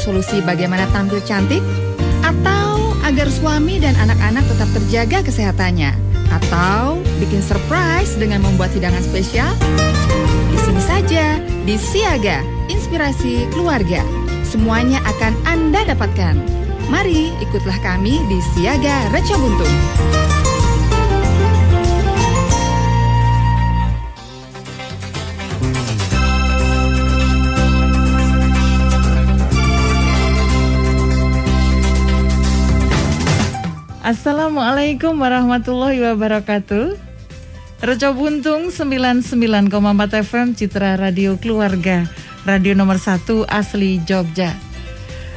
solusi bagaimana tampil cantik? Atau agar suami dan anak-anak tetap terjaga kesehatannya? Atau bikin surprise dengan membuat hidangan spesial? Di sini saja, di Siaga, Inspirasi Keluarga. Semuanya akan Anda dapatkan. Mari ikutlah kami di Siaga Reco Buntung. Assalamualaikum warahmatullahi wabarakatuh Reco Buntung 99,4 FM Citra Radio Keluarga Radio nomor 1 asli Jogja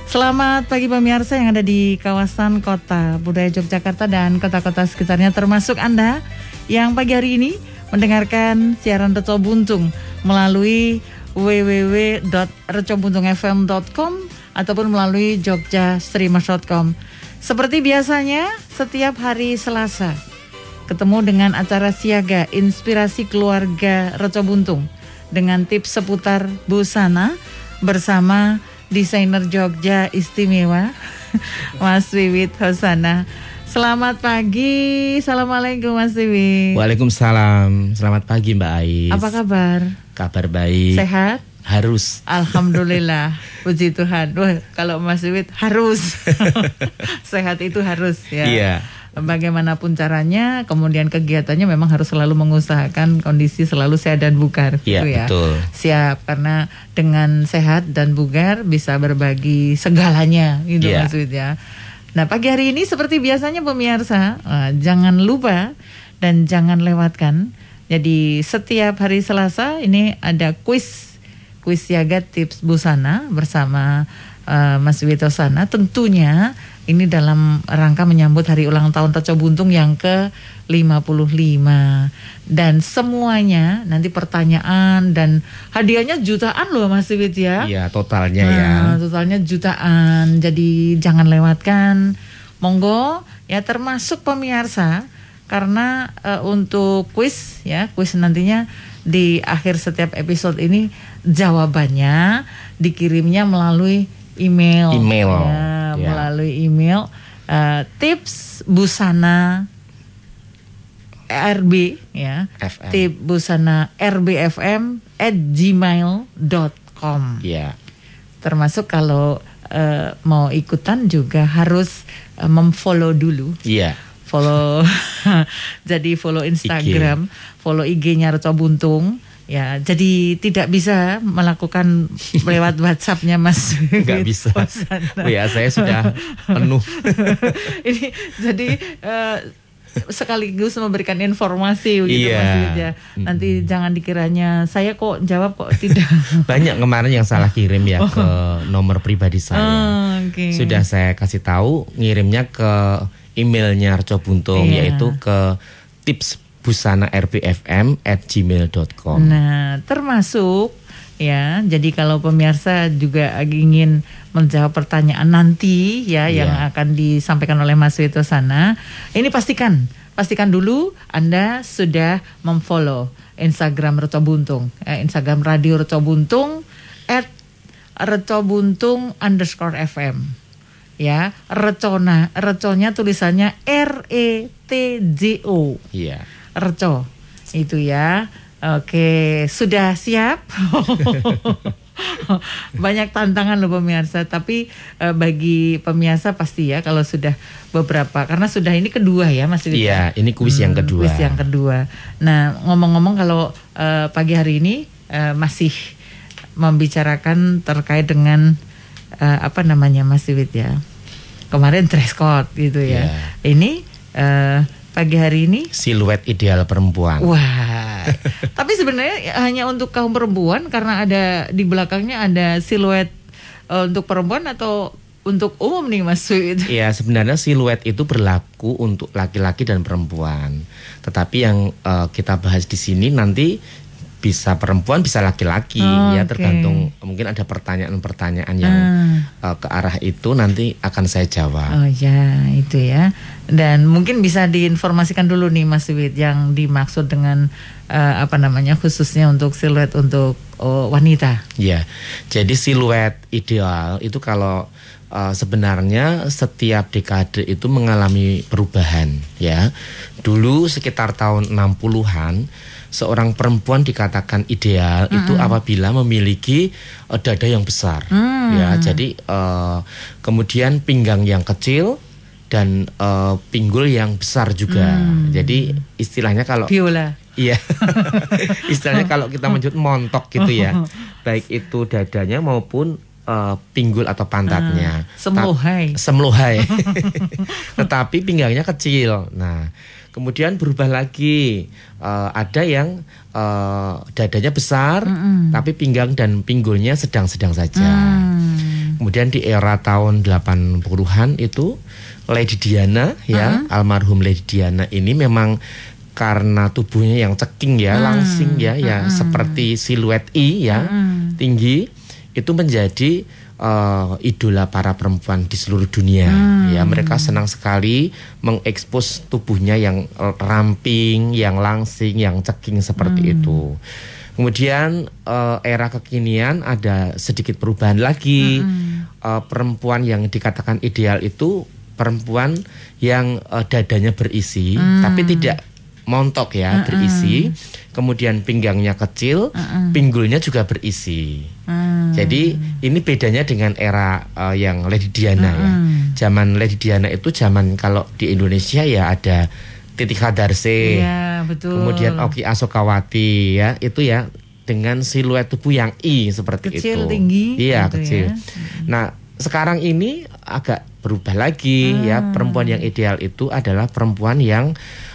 Selamat pagi pemirsa yang ada di kawasan kota budaya Yogyakarta dan kota-kota sekitarnya termasuk Anda yang pagi hari ini mendengarkan siaran Reco Buntung melalui www.recobuntungfm.com ataupun melalui jogjastreamers.com. Seperti biasanya, setiap hari Selasa ketemu dengan acara siaga Inspirasi Keluarga Reco Buntung dengan tips seputar busana bersama desainer Jogja istimewa Mas Wiwit Hosana. Selamat pagi, Assalamualaikum Mas Wiwit. Waalaikumsalam, selamat pagi Mbak Ais. Apa kabar? Kabar baik. Sehat? Harus. Alhamdulillah, puji Tuhan. Wah, kalau Mas Wiwit harus sehat itu harus ya. Iya. Bagaimanapun caranya, kemudian kegiatannya memang harus selalu mengusahakan kondisi selalu sehat dan bugar. Iya, gitu ya. betul. Siap, karena dengan sehat dan bugar bisa berbagi segalanya, gitu Iya. Mas Wiwit ya. Nah, pagi hari ini seperti biasanya pemirsa, eh, jangan lupa dan jangan lewatkan. Jadi setiap hari Selasa ini ada quiz kuis siaga tips busana bersama uh, Mas Wito Sana. Tentunya ini dalam rangka menyambut hari ulang tahun Reco Buntung yang ke-55. Dan semuanya nanti pertanyaan dan hadiahnya jutaan loh Mas Wit ya. Iya, totalnya ya. Nah, totalnya jutaan. Jadi jangan lewatkan. Monggo ya termasuk pemirsa karena eh, untuk kuis ya, kuis nantinya di akhir setiap episode ini jawabannya dikirimnya melalui email. Email. Ya, Ya. melalui email eh, tips busana RB ya. FM. Tip busana rbfm at gmail.com Iya. termasuk kalau eh, mau ikutan juga harus eh, memfollow dulu Iya. follow jadi follow Instagram follow IG-nya Reco Buntung ya jadi tidak bisa melakukan lewat WhatsApp-nya Mas Nggak bisa. Ya, saya sudah penuh. ini jadi eh, sekaligus memberikan informasi gitu Iya. Mas. Nanti jangan dikiranya saya kok jawab kok tidak. Banyak kemarin yang salah kirim ya ke nomor pribadi saya. Oh, oke. Sudah saya kasih tahu ngirimnya ke emailnya Reco Buntung Iya. yaitu ke tips busana rbfm at gmail.com. Nah, termasuk ya. Jadi kalau pemirsa juga ingin menjawab pertanyaan nanti ya Iya. yang akan disampaikan oleh Mas Wito sana, ini pastikan pastikan dulu Anda sudah memfollow Instagram Reco Buntung, eh, Instagram Radio Reco Buntung at Reco Buntung underscore FM ya recona reconya tulisannya R E T J O Iya. Reco itu ya. Oke, sudah siap? Banyak tantangan loh pemirsa, tapi eh, bagi pemirsa pasti ya kalau sudah beberapa karena sudah ini kedua ya Mas Wid, ya? Iya, ini kuis yang Hmm, kedua. Kuis yang kedua. Nah, ngomong-ngomong kalau eh, pagi hari ini eh, masih membicarakan terkait dengan eh, apa namanya Mas Wid ya. Kemarin dress code gitu ya. Iya. Ini eh, pagi hari ini Siluet ideal perempuan. Wah, tapi sebenarnya hanya untuk kaum perempuan karena ada di belakangnya ada siluet eh, untuk perempuan atau untuk umum nih Mas Wid? Iya, sebenarnya siluet itu berlaku untuk laki-laki dan perempuan. Tetapi yang eh, kita bahas di sini nanti bisa perempuan bisa laki-laki Oh, ya tergantung mungkin ada pertanyaan-pertanyaan yang Ah. eh, ke arah itu nanti akan saya jawab. Oh ya, itu ya. Dan mungkin bisa diinformasikan dulu nih Mas Wid yang dimaksud dengan eh, apa namanya khususnya untuk siluet untuk oh, wanita. Ya, jadi siluet ideal itu kalau uh, sebenarnya setiap dekade itu mengalami perubahan ya. Dulu sekitar tahun 60-an seorang perempuan dikatakan ideal itu apabila memiliki uh, dada yang besar ya. Jadi uh, kemudian pinggang yang kecil dan uh, pinggul yang besar juga. Jadi istilahnya kalau Biola. Iya. Istilahnya kalau kita menyebut montok gitu ya. Baik itu dadanya maupun eh, pinggul atau pantatnya. Semlohai. Ta- Semlohai. Tetapi pinggangnya kecil. Nah, kemudian berubah lagi. Eh, ada yang eh, dadanya besar tapi pinggang dan pinggulnya sedang-sedang saja. Hmm. Kemudian di era tahun 80-an itu Lady Diana ya, almarhum Lady Diana ini memang karena tubuhnya yang ceking ya, langsing ya, ya seperti siluet I ya, tinggi itu menjadi eh, idola para perempuan di seluruh dunia. Ya, mereka senang sekali mengekspos tubuhnya yang ramping, yang langsing, yang ceking seperti itu. Kemudian eh, era kekinian ada sedikit perubahan lagi. Eh, perempuan yang dikatakan ideal itu perempuan yang eh, dadanya berisi, tapi tidak montok ya, berisi. Kemudian pinggangnya kecil, pinggulnya juga berisi. Jadi ini bedanya dengan era eh, yang Lady Diana ya. Zaman Lady Diana itu zaman kalau di Indonesia ya ada Titi Kadarse. Iya, betul. Kemudian Oki Asokawati ya, itu ya dengan siluet tubuh yang I seperti Kecil, itu. tinggi, Iya, gitu kecil. ya. Nah, sekarang ini agak berubah lagi ya. Perempuan yang ideal itu adalah perempuan yang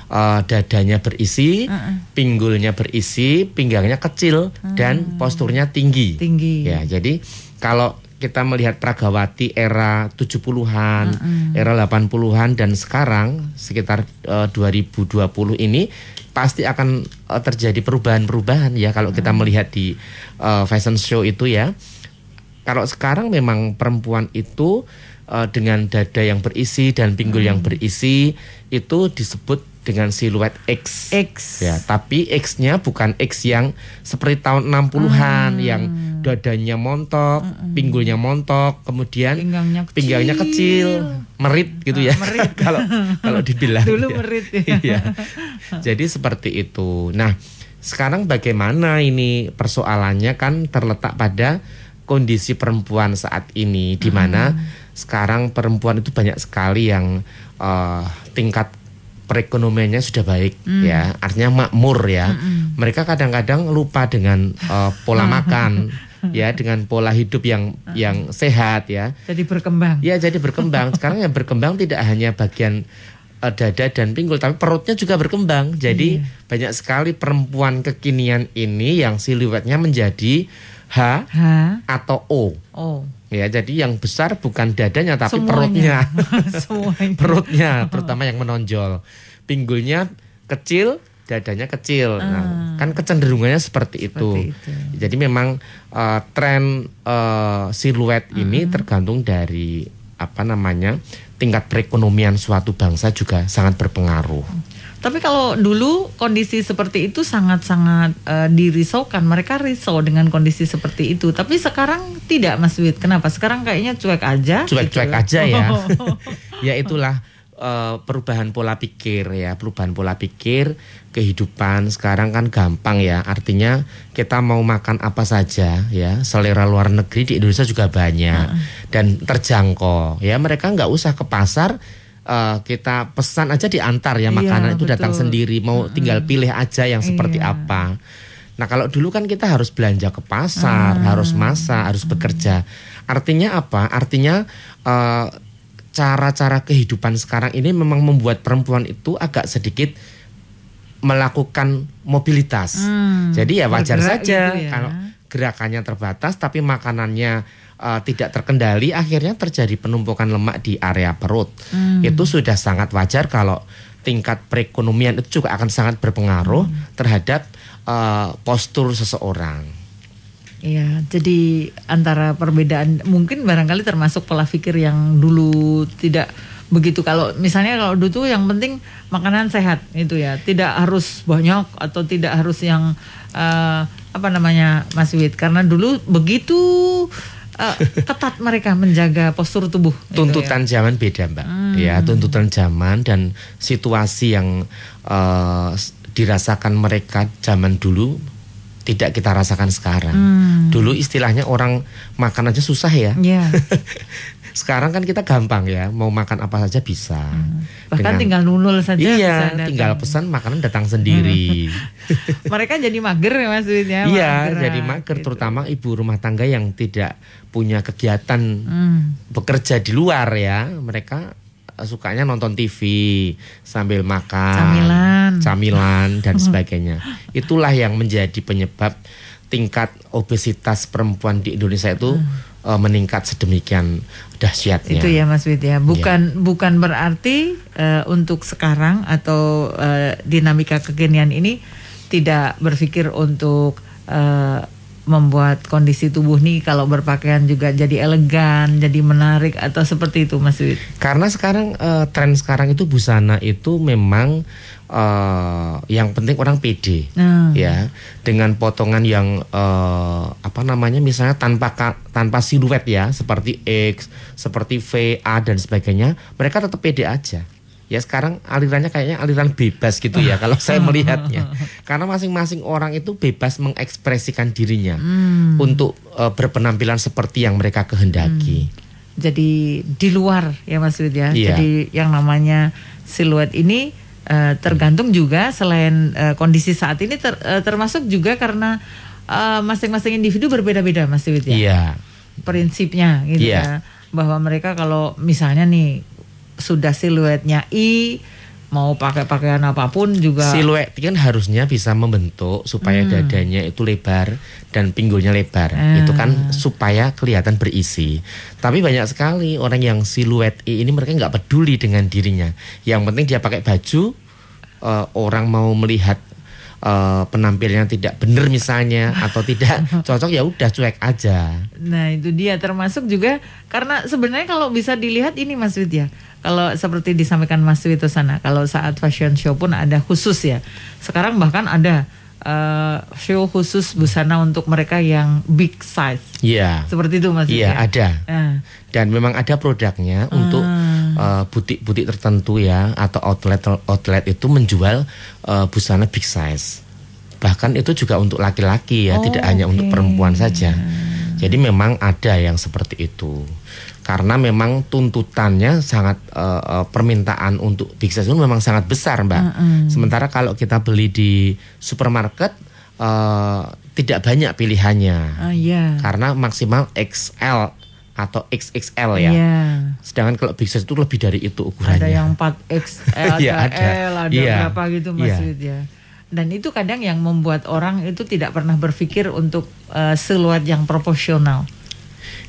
eh, dadanya berisi, Ah, pinggulnya berisi, pinggangnya kecil dan posturnya tinggi. Tinggi. Ya, jadi kalau kita melihat Pragawati era 70-an, era 80-an dan sekarang sekitar eh, 2020 ini pasti akan eh, terjadi perubahan-perubahan ya kalau kita melihat di eh, fashion show itu ya. Kalau sekarang memang perempuan itu dengan dada yang berisi dan pinggul yang berisi itu disebut dengan siluet X. X. Ya, tapi X-nya bukan X yang seperti tahun 60-an yang dadanya montok, pinggulnya montok, kemudian Pinggangnya kecil. pinggangnya kecil, merit gitu ya. merit. Kalau kalau dibilang Dulu ya. merit ya. Iya. Jadi seperti itu. Nah, sekarang bagaimana ini persoalannya kan terletak pada kondisi perempuan saat ini di mana sekarang perempuan itu banyak sekali yang eh, tingkat perekonomiannya sudah baik ya. Artinya makmur ya. Mereka kadang-kadang lupa dengan eh, pola makan ya dengan pola hidup yang yang sehat ya. Jadi berkembang. Ya jadi berkembang. Sekarang yang berkembang tidak hanya bagian eh, dada dan pinggul, tapi perutnya juga berkembang. Jadi banyak sekali perempuan kekinian ini yang siluetnya menjadi H H. atau O. Oh. Ya, jadi yang besar bukan dadanya tapi Semuanya. perutnya. Semuanya. perutnya terutama yang menonjol. Pinggulnya kecil, dadanya kecil. Nah, kan kecenderungannya seperti itu. Ah. Seperti itu. Jadi memang eh, tren eh, siluet ini tergantung dari apa namanya tingkat perekonomian suatu bangsa juga sangat berpengaruh. Tapi kalau dulu kondisi seperti itu sangat-sangat eh, dirisaukan. Mereka risau dengan kondisi seperti itu. Tapi sekarang tidak, Mas Wid. Kenapa? Sekarang kayaknya cuek aja. Cuek-cuek gitu. aja ya. ya itulah eh, perubahan pola pikir ya, perubahan pola pikir kehidupan sekarang kan gampang ya. Artinya kita mau makan apa saja ya, selera luar negeri di Indonesia juga banyak dan terjangkau ya. Mereka nggak usah ke pasar eh, kita pesan aja diantar ya Iya, makanan itu datang betul. sendiri mau tinggal pilih aja yang seperti Iya. apa. Nah kalau dulu kan kita harus belanja ke pasar, Ah. harus masak, harus bekerja. Artinya apa? Artinya eh, cara-cara kehidupan sekarang ini memang membuat perempuan itu agak sedikit melakukan mobilitas. Hmm, Jadi ya wajar bergerak saja gitu ya. kalau gerakannya terbatas tapi makanannya eh, tidak terkendali akhirnya terjadi penumpukan lemak di area perut. Hmm. Itu sudah sangat wajar kalau tingkat perekonomian itu juga akan sangat berpengaruh Hmm. terhadap uh, postur seseorang. Iya, jadi antara perbedaan mungkin barangkali termasuk pola pikir yang dulu tidak begitu kalau misalnya kalau dulu tuh yang penting makanan sehat itu ya tidak harus banyak atau tidak harus yang uh, apa namanya Mas Wid karena dulu begitu uh, ketat mereka menjaga postur tubuh tuntutan gitu ya. zaman beda mbak hmm. ya tuntutan zaman dan situasi yang uh, dirasakan mereka zaman dulu tidak kita rasakan sekarang. Hmm. Dulu istilahnya orang makan aja susah ya. Yeah. Sekarang kan kita gampang ya, mau makan apa saja bisa. Hmm. Bahkan Dengan, tinggal nunul saja. Iya, tinggal pesan makanan datang sendiri. Mereka jadi mager ya Mas ya. Iya, jadi mager, gitu. terutama ibu rumah tangga yang tidak punya kegiatan hmm. bekerja di luar ya. Mereka sukanya nonton TV sambil makan, camilan, camilan dan sebagainya. Itulah yang menjadi penyebab tingkat obesitas perempuan di Indonesia itu uh, meningkat sedemikian dahsyatnya. Itu ya Mas Wid ya. Bukan ya. bukan berarti uh, untuk sekarang atau uh, dinamika kekinian ini tidak berpikir untuk uh, membuat kondisi tubuh nih kalau berpakaian juga jadi elegan, jadi menarik atau seperti itu Mas Wid? Karena sekarang uh, tren sekarang itu busana itu memang uh, yang penting orang pede hmm. ya dengan potongan yang uh, apa namanya misalnya tanpa tanpa siluet ya seperti X, seperti V, A dan sebagainya, mereka tetap pede aja ya sekarang alirannya kayaknya aliran bebas gitu ya kalau saya melihatnya karena masing-masing orang itu bebas mengekspresikan dirinya hmm. untuk uh, berpenampilan seperti yang mereka kehendaki. Hmm. Jadi di luar ya Mas Wid ya. Iya. Jadi yang namanya siluet ini uh, tergantung juga selain uh, kondisi saat ini ter, uh, termasuk juga karena masing-masing uh, individu berbeda-beda Mas Wid ya. Iya. Prinsipnya gitu iya. ya bahwa mereka kalau misalnya nih sudah siluetnya I mau pakai pakaian apa pun juga siluet kan harusnya bisa membentuk supaya hmm. dadanya itu lebar dan pinggulnya lebar hmm. itu kan supaya kelihatan berisi tapi banyak sekali orang yang siluet I ini mereka nggak peduli dengan dirinya yang penting dia pakai baju uh, orang mau melihat uh, penampilannya tidak benar misalnya atau tidak cocok ya udah cuek aja. Nah itu dia termasuk juga karena sebenarnya kalau bisa dilihat ini Mas Widya kalau seperti disampaikan Mas Wito sana, kalau saat fashion show pun ada khusus ya. Sekarang bahkan ada uh, show khusus busana untuk mereka yang big size. Iya. Yeah. Seperti itu Mas. Iya, yeah, ada. Uh. Dan memang ada produknya uh. untuk uh, butik-butik tertentu ya atau outlet outlet itu menjual uh, busana big size. Bahkan itu juga untuk laki-laki ya, oh, tidak hanya untuk perempuan saja. Jadi memang ada yang seperti itu karena memang tuntutannya sangat uh, permintaan untuk big size itu memang sangat besar mbak. Mm -hmm. Sementara kalau kita beli di supermarket uh, tidak banyak pilihannya, uh, yeah. karena maksimal XL atau XXL ya. Yeah. Sedangkan kalau big size itu lebih dari itu ukurannya. Ada yang 4XL, ada, ya, ada. L, ada yeah. berapa gitu Mas yeah. ya. Dan itu kadang yang membuat orang itu tidak pernah berpikir untuk uh, siluet yang proporsional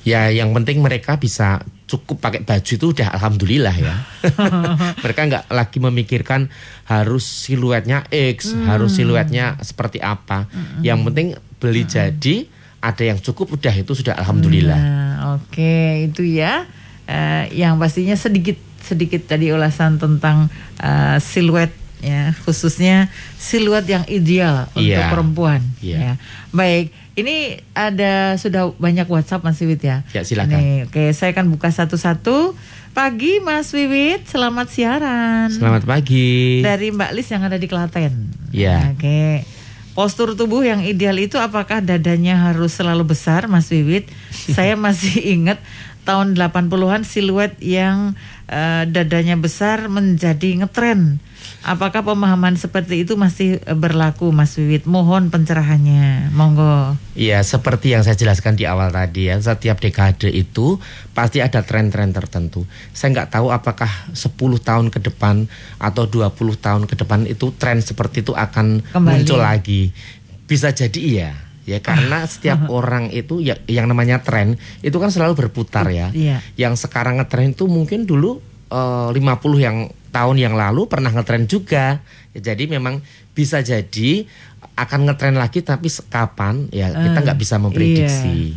ya yang penting mereka bisa cukup pakai baju itu udah alhamdulillah ya. mereka nggak lagi memikirkan harus siluetnya X, hmm. harus siluetnya seperti apa. Hmm. Yang penting beli hmm. jadi ada yang cukup udah itu sudah alhamdulillah. Nah, Oke, itu ya. Uh, yang pastinya sedikit sedikit tadi ulasan tentang uh, siluet ya, khususnya siluet yang ideal yeah. untuk perempuan yeah. ya. Baik, ini ada sudah banyak WhatsApp Mas Wiwit ya. Ya silakan. Nih, oke, saya akan buka satu-satu. Pagi Mas Wiwit, selamat siaran. Selamat pagi. Dari Mbak Lis yang ada di Klaten. Ya. Oke. Postur tubuh yang ideal itu apakah dadanya harus selalu besar Mas Wiwit? saya masih ingat tahun 80-an siluet yang uh, dadanya besar menjadi ngetren Apakah pemahaman seperti itu masih eh, berlaku Mas Wiwit? Mohon pencerahannya. Monggo. Iya, seperti yang saya jelaskan di awal tadi ya, setiap dekade itu pasti ada tren-tren tertentu. Saya nggak tahu apakah 10 tahun ke depan atau 20 tahun ke depan itu tren seperti itu akan Kembali. muncul lagi. Bisa jadi iya ya karena setiap orang itu ya yang namanya tren itu kan selalu berputar ya. Iya. Yang sekarang ngetren itu mungkin dulu eh, uh, 50 yang tahun yang lalu pernah ngetren juga Ya, jadi memang bisa jadi akan ngetren lagi tapi kapan ya kita Eh, nggak bisa memprediksi.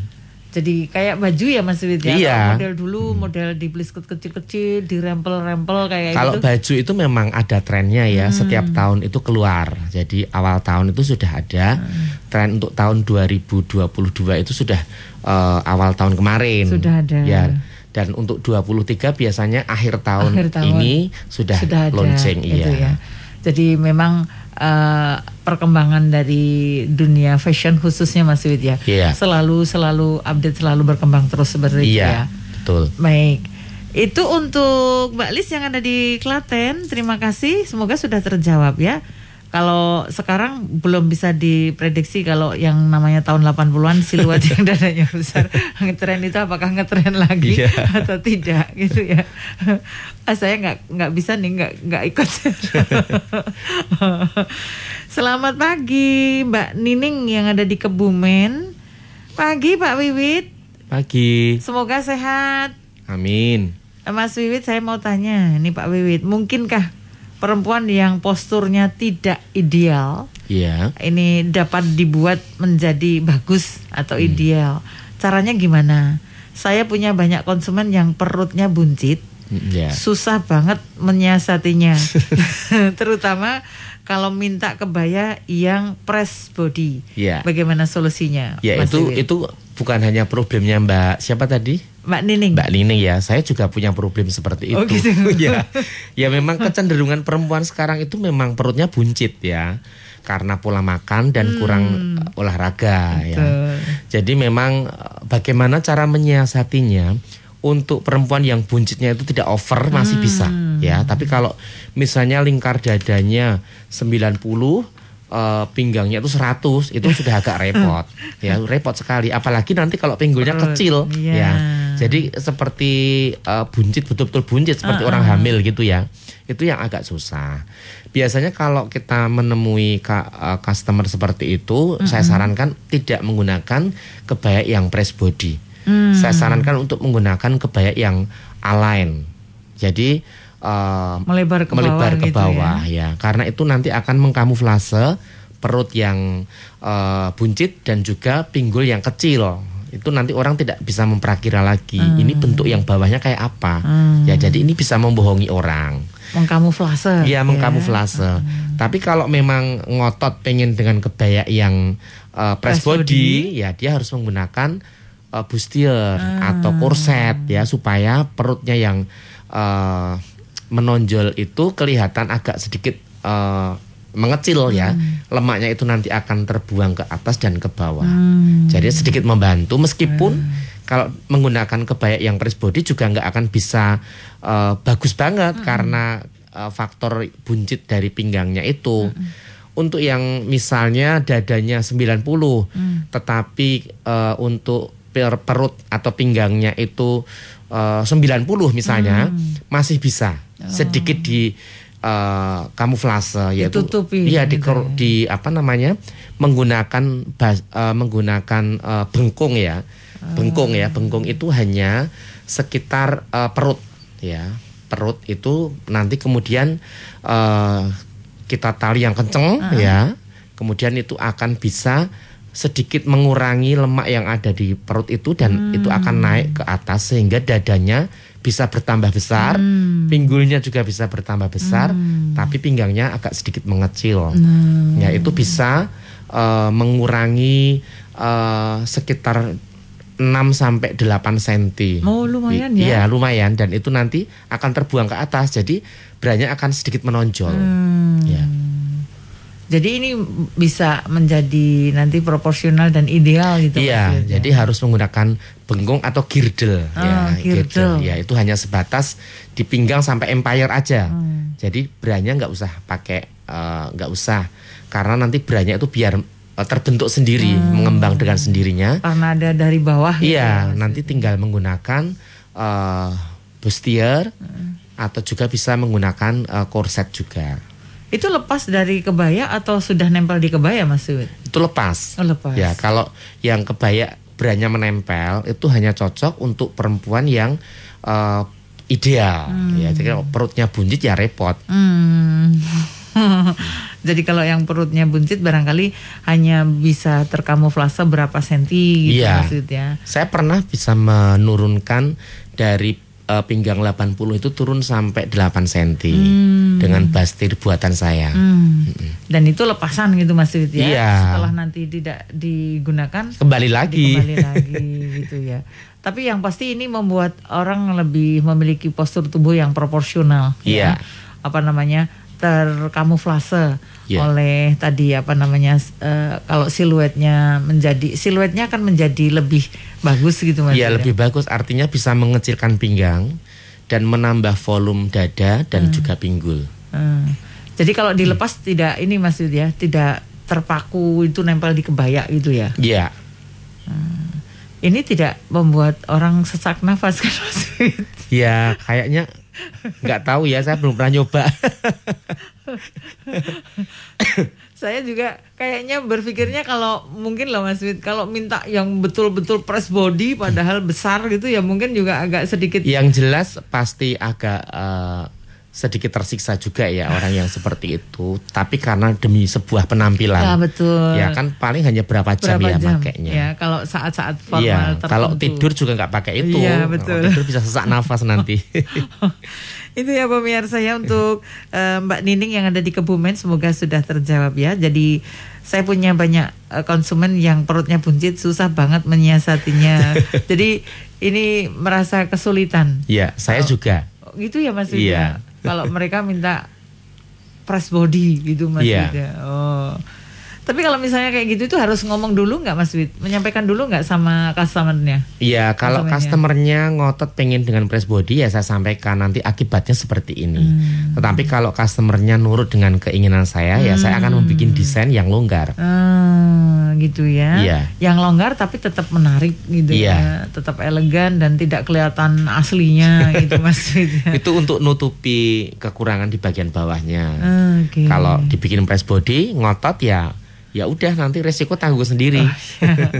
Jadi kayak baju ya Mas Wid ya. Iya. Model dulu model di kecil-kecil, dirempel-rempel kayak Kalau gitu. baju itu memang ada trennya ya, Hmm. setiap tahun itu keluar. Jadi awal tahun itu sudah ada Hmm. tren untuk tahun 2022 itu sudah eh, awal tahun kemarin. Sudah ada. Ya. Dan untuk 23 biasanya akhir tahun, Akhir tahun. ini sudah, Sudah ada launching gitu iya. ya. Jadi memang eh, perkembangan dari dunia fashion khususnya Mas Wid ya. Iya. Selalu selalu update selalu berkembang terus seperti itu ya. Betul. Baik. Itu untuk Mbak Lis yang ada di Klaten. Terima kasih. Semoga sudah terjawab ya. Kalau sekarang belum bisa diprediksi kalau yang namanya tahun 80-an siluet yang dadanya besar ngetren itu apakah ngetren lagi Iya. atau tidak gitu ya. Ah, saya nggak nggak bisa nih nggak nggak ikut. Selamat pagi Mbak Nining yang ada di Kebumen. Pagi Pak Wiwit. Pagi. Semoga sehat. Amin. Mas Wiwit saya mau tanya, ini Pak Wiwit, mungkinkah perempuan yang posturnya tidak ideal Iya. ini dapat dibuat menjadi bagus atau Hmm. ideal? Caranya gimana? Saya punya banyak konsumen yang perutnya buncit, Iya. susah banget menyiasatinya, terutama kalau minta kebaya yang press body. Iya. Bagaimana solusinya? Ya Mas itu itu bukan hanya problemnya Mbak siapa tadi? Mbak Nining. Mbak Nining ya, saya juga punya problem seperti itu. Oh, gitu. ya, ya memang kecenderungan perempuan sekarang itu memang perutnya buncit ya, karena pola makan dan kurang uh, olahraga ya. Hmm. Betul. Jadi memang uh, bagaimana cara menyiasatinya untuk perempuan yang buncitnya itu tidak over masih bisa Hmm. ya. Tapi kalau misalnya lingkar dadanya 90 eh, pinggangnya itu 100 itu sudah agak repot. Ya repot sekali. Apalagi nanti kalau pinggulnya kecil. Iya. ya. Jadi seperti eh, buncit betul-betul buncit seperti Ah, orang ah. hamil gitu ya. Itu yang agak susah. Biasanya kalau kita menemui ka- eh, customer seperti itu saya sarankan tidak menggunakan kebaya yang press body. Hmm. saya sarankan untuk menggunakan kebaya yang align. Jadi eh, Melebar ke melebar bawah ke gitu bawah ya. karena itu nanti akan mengkamuflase perut yang eh, buncit dan juga pinggul yang kecil itu nanti orang tidak bisa memperakira lagi ini bentuk yang bawahnya kayak apa Hmm. ya jadi ini bisa membohongi orang mengkamuflase. Iya ya. mengkamuflase. Tapi kalau memang ngotot pengen dengan kebaya yang uh, press, Press body. body, ya dia harus menggunakan uh, bustier atau korset ya supaya perutnya yang uh, menonjol itu kelihatan agak sedikit uh, mengecil ya. Lemaknya itu nanti akan terbuang ke atas dan ke bawah. Hmm. Jadi sedikit membantu meskipun kalau menggunakan kebaya yang press body juga nggak akan bisa eh, bagus banget karena eh, faktor buncit dari pinggangnya itu. Untuk yang misalnya dadanya 90 tetapi eh, untuk per- perut atau pinggangnya itu eh, 90 misalnya masih bisa sedikit di eh, kamuflase yaitu Ditutupi. iya di, gitu ya. di apa namanya menggunakan bas- eh, menggunakan eh, bengkung ya. Bengkung ya bengkung itu hanya sekitar eh, perut ya. Perut itu nanti kemudian eh, kita tali yang kenceng ya. Kemudian itu akan bisa sedikit mengurangi lemak yang ada di perut itu dan itu akan naik ke atas sehingga dadanya bisa bertambah besar, pinggulnya juga bisa bertambah besar, tapi pinggangnya agak sedikit mengecil. Ya itu bisa eh, mengurangi eh, sekitar 6 sampai 8 cm. Oh, lumayan ya. Iya, lumayan dan itu nanti akan terbuang ke atas. Jadi beranya akan sedikit menonjol. Hmm. Ya. Jadi ini bisa menjadi nanti proporsional dan ideal gitu. Iya, maksudnya. jadi harus menggunakan bengkung atau girdle. Ah, ya, girdle. Ya, itu hanya sebatas di pinggang sampai empire aja. Hmm. Jadi beranya nggak usah pakai, eh, nggak usah, karena nanti beranya itu biar eh, terbentuk sendiri, mengembang dengan sendirinya. karena ada dari bawah. gitu ya, Iya, nanti tinggal menggunakan eh, bustier Hmm. atau juga bisa menggunakan eh, korset juga. Itu lepas dari kebaya atau sudah nempel di kebaya Mas Suwid? Itu lepas. Oh, lepas. Ya, kalau yang kebaya beranya menempel itu hanya cocok untuk perempuan yang eh, ideal. Ya, jadi kalau perutnya buncit ya repot. Hmm. Jadi kalau yang perutnya buncit barangkali hanya bisa terkamuflase berapa senti gitu Iya. maksudnya. Saya pernah bisa menurunkan dari eh, pinggang 80 itu turun sampai 8 cm dengan bastir buatan saya. Hmm. Dan itu lepasan gitu Mas Wid ya. Iya. Setelah nanti tidak digunakan Kembali lagi. kembali lagi gitu ya. Tapi yang pasti ini membuat orang lebih memiliki postur tubuh yang proporsional. Iya. Ya. Apa namanya terkamuflase Iya. oleh tadi apa namanya eh, kalau siluetnya menjadi siluetnya akan menjadi lebih bagus gitu mas. Iya ya? lebih bagus artinya bisa mengecilkan pinggang dan menambah volume dada dan juga pinggul. Hmm. Jadi kalau dilepas tidak ini mas ya tidak terpaku itu nempel di kebaya gitu ya. Iya. Ini tidak membuat orang sesak nafas kan mas Yud? Ya kayaknya nggak tahu ya saya belum pernah nyoba. Saya juga kayaknya berpikirnya kalau mungkin loh Mas Wid kalau minta yang betul-betul press body padahal besar gitu ya mungkin juga agak sedikit Yang jelas pasti agak eh, sedikit tersiksa juga ya orang yang seperti itu. Tapi karena demi sebuah penampilan. Ya, betul. Ya kan paling hanya berapa jam berapa ya jam makainya. ya kalau saat-saat formal Iya, tertentu. kalau tidur juga nggak pakai itu. Kalau betul. tidur bisa sesak nafas nanti. Itu ya pemirsa ya untuk eh, Mbak Nining yang ada di Kebumen semoga sudah terjawab ya. Jadi saya punya banyak eh, konsumen yang perutnya buncit susah banget menyiasatinya. Jadi ini merasa kesulitan. Iya, saya juga. Oh, gitu ya Mas Iya. Kalau mereka minta press body gitu Mas Iya. Wid ya. Oh. Tapi kalau misalnya kayak gitu itu harus ngomong dulu nggak Mas Wid? Menyampaikan dulu nggak sama customernya? Iya, kalau customernya ngotot pengen dengan press body ya saya sampaikan nanti akibatnya seperti ini. Hmm. Tetapi kalau customernya nurut dengan keinginan saya ya saya akan membuat desain yang longgar. Ah, gitu ya. Iya. Yang longgar tapi tetap menarik gitu ya. Iya. Tetap elegan dan tidak kelihatan aslinya gitu Mas Wid ya. Itu untuk nutupi kekurangan di bagian bawahnya. Oke. Kalau dibikin press body ngotot ya ya udah nanti resiko tanggung sendiri. Oh,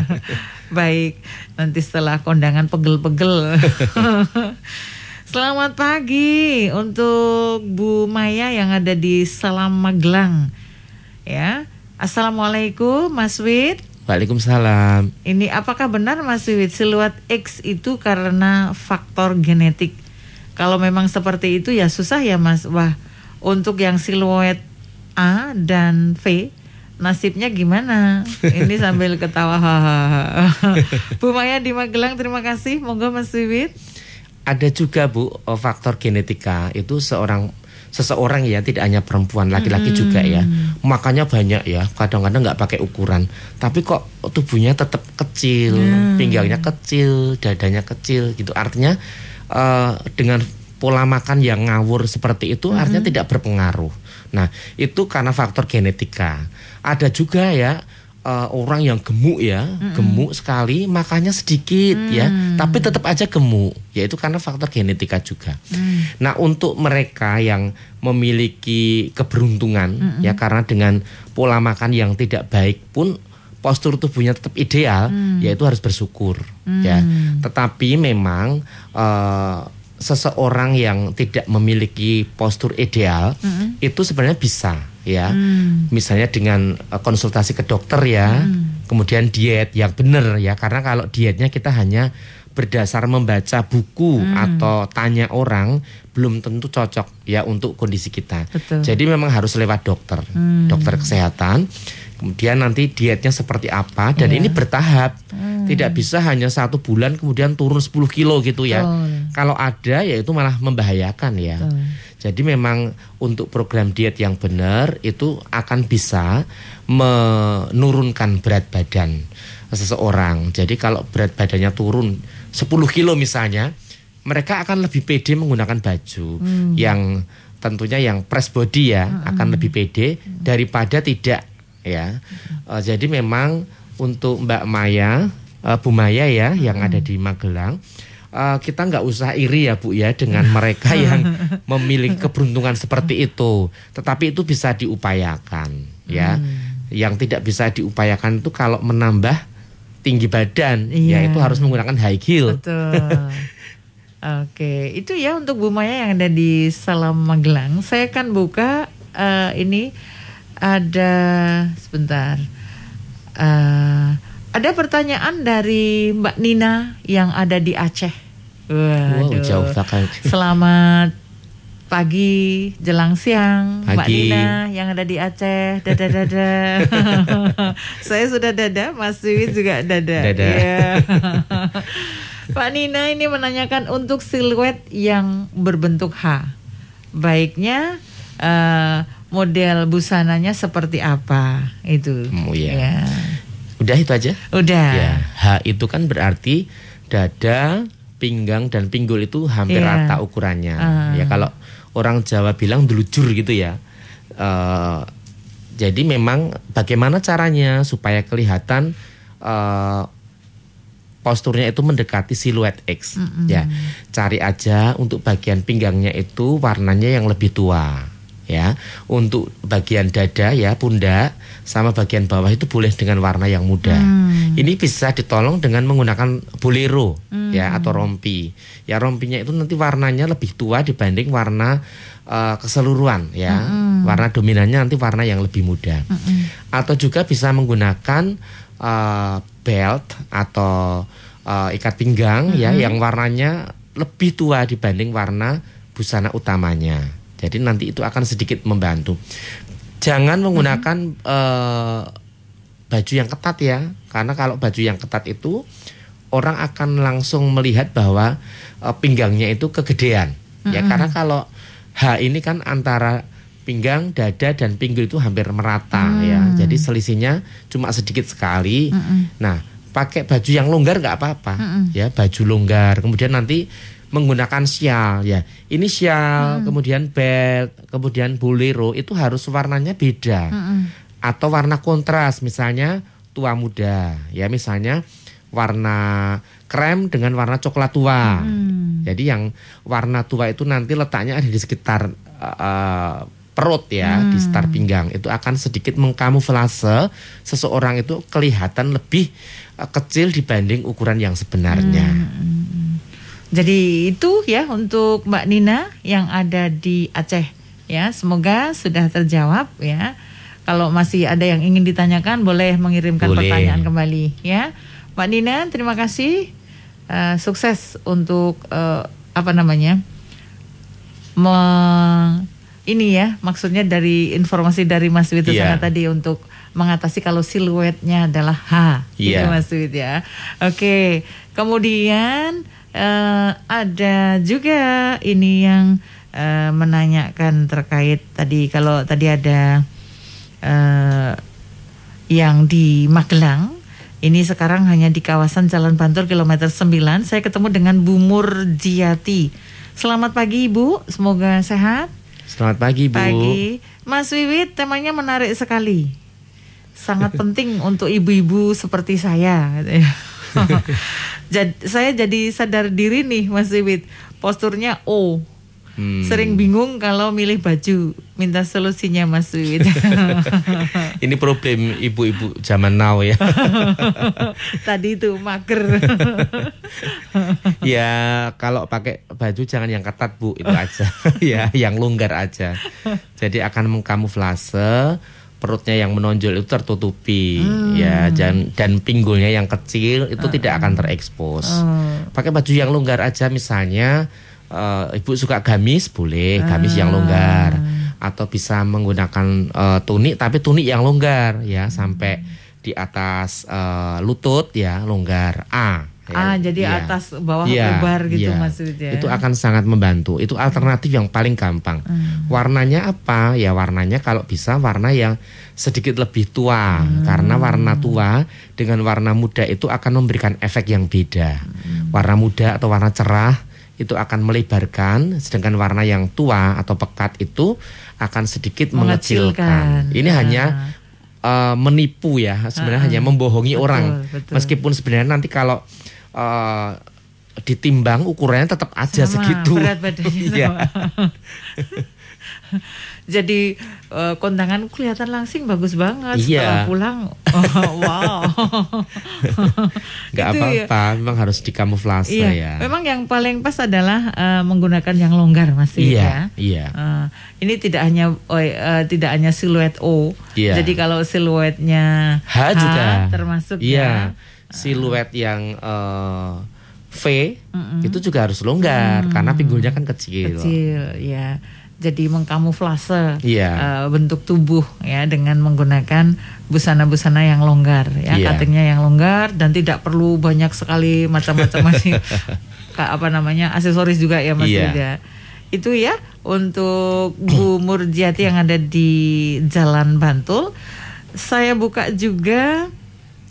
Baik, nanti setelah kondangan pegel-pegel. Selamat pagi untuk Bu Maya yang ada di Salam Magelang. Ya. Assalamualaikum Mas Wid. Waalaikumsalam. Ini apakah benar Mas Wid siluet X itu karena faktor genetik? Kalau memang seperti itu ya susah ya Mas. Wah, untuk yang siluet A dan V nasibnya gimana? Ini sambil ketawa hahaha. Bu Maya di Magelang terima kasih. Monggo Mas Wiwit. Ada juga Bu eh, faktor genetika. Itu seorang seseorang ya tidak hanya perempuan laki-laki juga ya. Makanya banyak ya kadang-kadang nggak pakai ukuran. Tapi kok tubuhnya tetap kecil pinggangnya kecil dadanya kecil gitu. Artinya eh, dengan pola makan yang ngawur seperti itu artinya tidak berpengaruh. Nah itu karena faktor genetika ada juga ya eh, orang yang gemuk ya gemuk sekali makannya sedikit ya tapi tetap aja gemuk yaitu karena faktor genetika juga. Nah untuk mereka yang memiliki keberuntungan ya karena dengan pola makan yang tidak baik pun postur tubuhnya tetap ideal yaitu harus bersyukur ya. Tetapi memang eh, seseorang yang tidak memiliki postur ideal itu sebenarnya bisa ya. Misalnya dengan eh, konsultasi ke dokter ya kemudian diet yang benar ya karena kalau dietnya kita hanya berdasar membaca buku atau tanya orang belum tentu cocok ya untuk kondisi kita. Betul. jadi memang harus lewat dokter. Dokter kesehatan kemudian nanti dietnya seperti apa dan ini bertahap. Tidak bisa hanya satu bulan kemudian turun 10 kilo gitu ya. Betul. kalau ada ya itu malah membahayakan ya. Betul. jadi memang untuk program diet yang benar itu akan bisa menurunkan berat badan seseorang. Jadi kalau berat badannya turun 10 kilo misalnya, mereka akan lebih pede menggunakan baju yang tentunya yang press body ya akan lebih pede daripada tidak ya. Eh, jadi memang untuk Mbak Maya, eh, Bu Maya ya yang ada di Magelang eh, kita nggak usah iri ya Bu ya dengan mereka yang memiliki keberuntungan seperti itu. Tetapi itu bisa diupayakan ya. Yang tidak bisa diupayakan itu kalau menambah tinggi badan, Iya. ya itu harus menggunakan high heel. Betul. Oke, itu ya untuk Bu Maya yang ada di Salam Magelang. Saya akan buka eh, ini ada sebentar. Eh, ada pertanyaan dari Mbak Nina yang ada di Aceh. Wow, Waduh. jauh sekali. Selamat pagi jelang siang Mbak Pagi. Nina yang ada di Aceh. Dada dada. Saya sudah dada, Mas Wiwit juga dada. Dada. Iya. Pak Nina ini menanyakan untuk siluet yang berbentuk H. Baiknya eh, model busananya seperti apa? Itu. Oh, iya. Ya. Udah itu aja. Udah. Ya, H itu kan berarti dada, pinggang dan pinggul itu hampir Iya. rata ukurannya. Ah. Ya kalau orang Jawa bilang delujur gitu ya. Eh, jadi memang bagaimana caranya supaya kelihatan eh, posturnya itu mendekati siluet X. Ya, cari aja untuk bagian pinggangnya itu warnanya yang lebih tua. Ya, untuk bagian dada ya pundak sama bagian bawah itu boleh dengan warna yang muda. Ini bisa ditolong dengan menggunakan bolero ya atau rompi. Ya rompinya itu nanti warnanya lebih tua dibanding warna eh, keseluruhan ya. Warna dominannya nanti warna yang lebih muda. Atau juga bisa menggunakan eh, belt atau eh, ikat pinggang ya yang warnanya lebih tua dibanding warna busana utamanya. Jadi nanti itu akan sedikit membantu. Jangan menggunakan eh, baju yang ketat ya, karena kalau baju yang ketat itu orang akan langsung melihat bahwa eh, pinggangnya itu kegedean. Ya karena kalau H ini kan antara pinggang, dada dan pinggul itu hampir merata ya. Jadi selisihnya cuma sedikit sekali. Nah, pakai baju yang longgar nggak apa-apa ya, baju longgar. Kemudian nanti menggunakan sial ya. Ini sial, kemudian belt, kemudian bolero itu harus warnanya beda. Atau warna kontras misalnya tua muda ya misalnya warna krem dengan warna coklat tua. Jadi yang warna tua itu nanti letaknya ada di sekitar eh, perut ya, di sekitar pinggang. Itu akan sedikit mengkamuflase seseorang itu kelihatan lebih eh, kecil dibanding ukuran yang sebenarnya. Jadi itu ya untuk Mbak Nina yang ada di Aceh ya. Semoga sudah terjawab ya. Kalau masih ada yang ingin ditanyakan boleh mengirimkan Boleh. pertanyaan kembali ya. Mbak Nina terima kasih. Eh, sukses untuk eh, apa namanya? Me- ini ya maksudnya dari informasi dari Mas Wito Iya. sangat tadi untuk mengatasi kalau siluetnya adalah H gitu Iya. Mas Wit ya. Oke, kemudian eh, ada juga ini yang eh, menanyakan terkait tadi kalau tadi ada eh, yang di Magelang ini sekarang hanya di kawasan Jalan Bantul kilometer 9 saya ketemu dengan Bu Murjiati. Selamat pagi Ibu, semoga sehat. Selamat pagi Bu. Pagi. Mas Wiwit temanya menarik sekali. Sangat penting untuk ibu-ibu seperti saya. Jad- saya jadi sadar diri nih Mas Wiwit. Posturnya O. Hmm. Sering bingung kalau milih baju. Minta solusinya Mas Wiwit. Ini problem ibu-ibu zaman now ya. Tadi itu mager. ya kalau pakai baju jangan yang ketat bu itu aja ya yang longgar aja jadi akan mengkamuflase perutnya yang menonjol itu tertutupi ya dan dan pinggulnya yang kecil itu tidak akan terekspos. Pakai baju yang longgar aja misalnya eh, ibu suka gamis boleh gamis yang longgar. Atau bisa menggunakan eh, tunik tapi tunik yang longgar ya sampai di atas eh, lutut ya longgar. A ah, Ya, jadi iya. atas bawah Iya, lebar gitu iya. Ya. Itu akan sangat membantu. Itu alternatif yang paling gampang. Hmm. Warnanya apa? Ya warnanya kalau bisa warna yang sedikit lebih tua. Hmm. Karena warna tua dengan warna muda itu akan memberikan efek yang beda. Hmm. Warna muda atau warna cerah itu akan melebarkan, sedangkan warna yang tua atau pekat itu akan sedikit Mengecilkan. mengecilkan. Ini Ah. hanya eh, menipu ya, sebenarnya Ah, hanya membohongi betul, orang. betul. Meskipun sebenarnya nanti kalau eh, ditimbang ukurannya tetap aja Sama, segitu. berat badannya Iya. sama. Jadi eh, kondangan kelihatan langsing bagus banget. Setelah Iya. pulang, oh, wow. nggak ya. apa-apa memang harus dikamuflase Iya, ya memang yang paling pas adalah eh, menggunakan yang longgar Mas Wid, ya. iya iya Eh, ini tidak hanya eh, tidak hanya siluet O. Iya. Jadi kalau siluetnya H juga termasuk iya ya. siluet yang eh, V itu juga harus longgar karena pinggulnya kan kecil, kecil ya. Jadi mengkamuflase Iya. eh, bentuk tubuh ya dengan menggunakan busana-busana yang longgar ya, Iya. cuttingnya yang longgar dan tidak perlu banyak sekali macam-macam masih apa namanya aksesoris juga ya Mas Iya. Yuda. Itu ya untuk Bu Murjiati yang ada di Jalan Bantul. Saya buka juga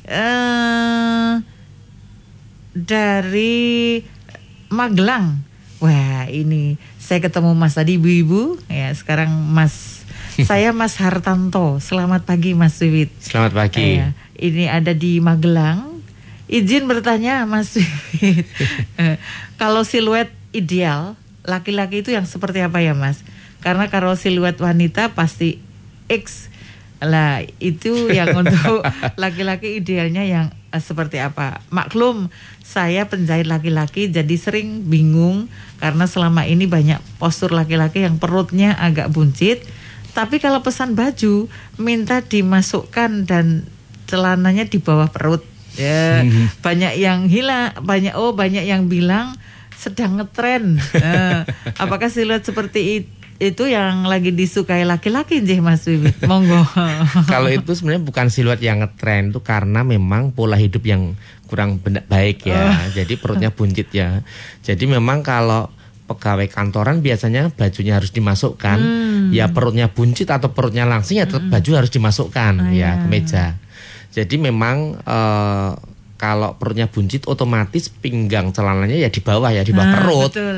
eh dari Magelang. Wah, ini saya ketemu Mas tadi ibu-ibu ya. Sekarang Mas saya Mas Hartanto. Selamat pagi Mas Wiwit. selamat pagi Iya, ini ada di Magelang. Izin bertanya Mas Wiwit. Eh, kalau siluet ideal laki-laki itu yang seperti apa ya Mas? Karena kalau siluet wanita pasti X lah itu yang untuk laki-laki idealnya yang eh, seperti apa? Maklum saya penjahit laki-laki jadi sering bingung karena selama ini banyak postur laki-laki yang perutnya agak buncit. Tapi kalau pesan baju minta dimasukkan dan celananya di bawah perut. Ya, banyak yang hilang, banyak oh banyak yang bilang sedang ngetren. Eh, apakah siluet seperti it- itu yang lagi disukai laki-laki Jih Mas Wiwit? Monggo. kalau itu sebenarnya bukan siluet yang ngetren itu karena memang pola hidup yang kurang baik Oh. ya jadi perutnya buncit ya jadi memang kalau pegawai kantoran biasanya bajunya harus dimasukkan Hmm. ya perutnya buncit atau perutnya langsing ya tetap baju harus dimasukkan Ah, ya ya. ke meja jadi memang eh, kalau perutnya buncit otomatis pinggang celananya ya di bawah ya di bawah Ah, perut betul.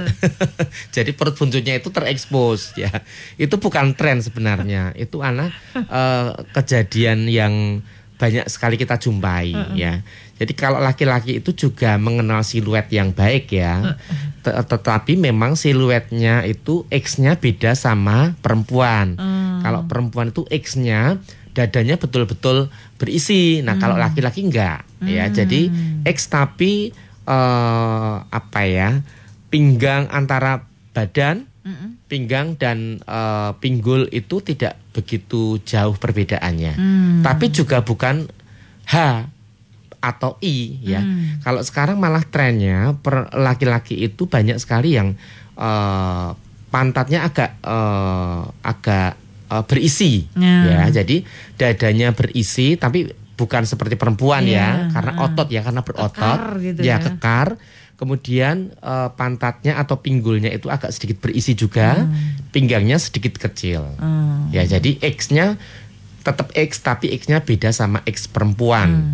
Jadi perut buncitnya itu terekspos ya. Itu bukan tren sebenarnya. Itu anak eh, kejadian yang banyak sekali kita jumpai ya. Jadi kalau laki-laki itu juga mengenal siluet yang baik ya. Te- Tetapi memang siluetnya itu X-nya beda sama perempuan. Kalau perempuan itu X-nya dadanya betul-betul berisi. Nah, kalau laki-laki enggak ya. Jadi X tapi eh apa ya? pinggang antara badan, pinggang dan eh, pinggul itu tidak begitu jauh perbedaannya. Tapi juga bukan H atau I ya. Kalau sekarang malah trennya per laki-laki itu banyak sekali yang eh, pantatnya agak eh, agak eh, berisi Ya. ya. Jadi dadanya berisi tapi bukan seperti perempuan Iya, ya, karena otot ya, karena berotot. Kekar gitu ya, ya. kekar. Kemudian eh, pantatnya atau pinggulnya itu agak sedikit berisi juga, pinggangnya sedikit kecil. Hmm. Ya, jadi X-nya tetap X tapi X-nya beda sama X perempuan.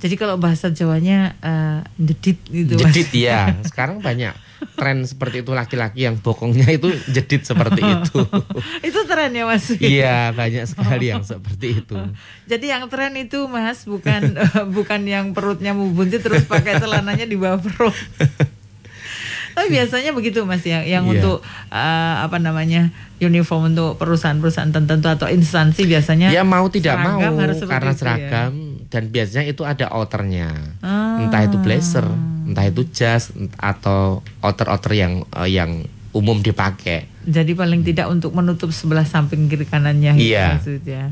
Jadi kalau bahasa Jawanya eh, jedit gitu. Jedit ya. Sekarang banyak tren seperti itu laki-laki yang bokongnya itu jedit seperti itu. itu tren ya Mas. Iya, banyak sekali yang seperti itu. Jadi yang tren itu Mas bukan eh, bukan yang perutnya mau buncit terus pakai celananya di bawah perut. Tapi biasanya begitu Mas ya, yang Iya. untuk eh, apa namanya uniform untuk perusahaan-perusahaan tertentu atau instansi biasanya Ya mau tidak seragam mau harus karena itu ya. Dan biasanya itu ada outernya. Ah. Entah itu blazer, entah itu jas atau outer-outer yang eh, yang umum dipakai. Jadi paling tidak untuk menutup sebelah samping kiri kanannya gitu Iya. maksudnya.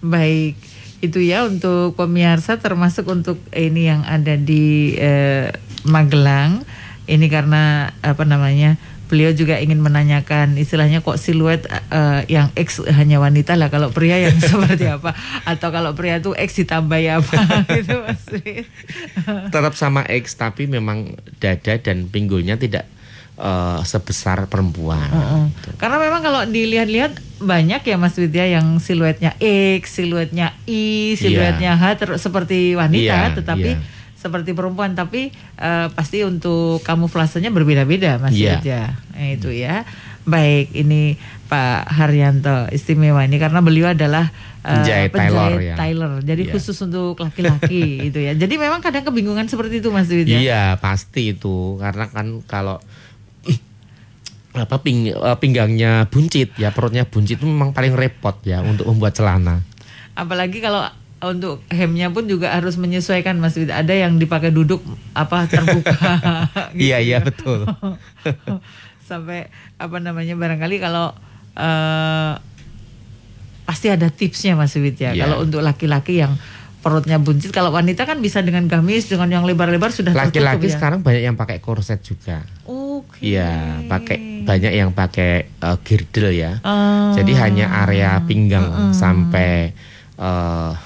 Baik, itu ya untuk pemirsa termasuk untuk ini yang ada di eh, Magelang. Ini karena apa namanya? Beliau juga ingin menanyakan istilahnya kok siluet eh, yang X hanya wanita lah kalau pria yang seperti apa atau kalau pria itu X ditambah ya apa gitu Mas. Wid. Tetap sama X tapi memang dada dan pinggulnya tidak eh, sebesar perempuan. Heeh. Karena memang kalau dilihat-lihat banyak ya Mas Widya yang siluetnya X, siluetnya Y, siluetnya H ter- seperti wanita, Iya, tetapi iya. Seperti perempuan. Tapi eh, pasti untuk kamuflasenya berbeda-beda Mas Iya. Widya. Nah, itu ya. Baik, ini Pak Haryanto istimewa ini karena beliau adalah eh, Penjahit tailor, ya. tailor. Jadi Iya. khusus untuk laki-laki itu ya. Jadi memang kadang kebingungan seperti itu Mas Widya. Iya pasti itu karena kan kalau apa ping, uh, pinggangnya buncit ya perutnya buncit itu memang paling repot ya untuk membuat celana. Apalagi kalau untuk hemnya pun juga harus menyesuaikan Mas Wid. Ada yang dipakai duduk apa terbuka. gitu Iya iya ya. betul. Sampai apa namanya barangkali kalau eh, pasti ada tipsnya Mas Wid ya. Iya. Kalau untuk laki-laki yang perutnya buncit, kalau wanita kan bisa dengan gamis dengan yang lebar-lebar sudah Laki-laki tertutup ya. sekarang banyak yang pakai korset juga. Oke. Iya, pakai banyak yang pakai uh, girdle ya. Ah. Jadi hanya area pinggang sampai uh,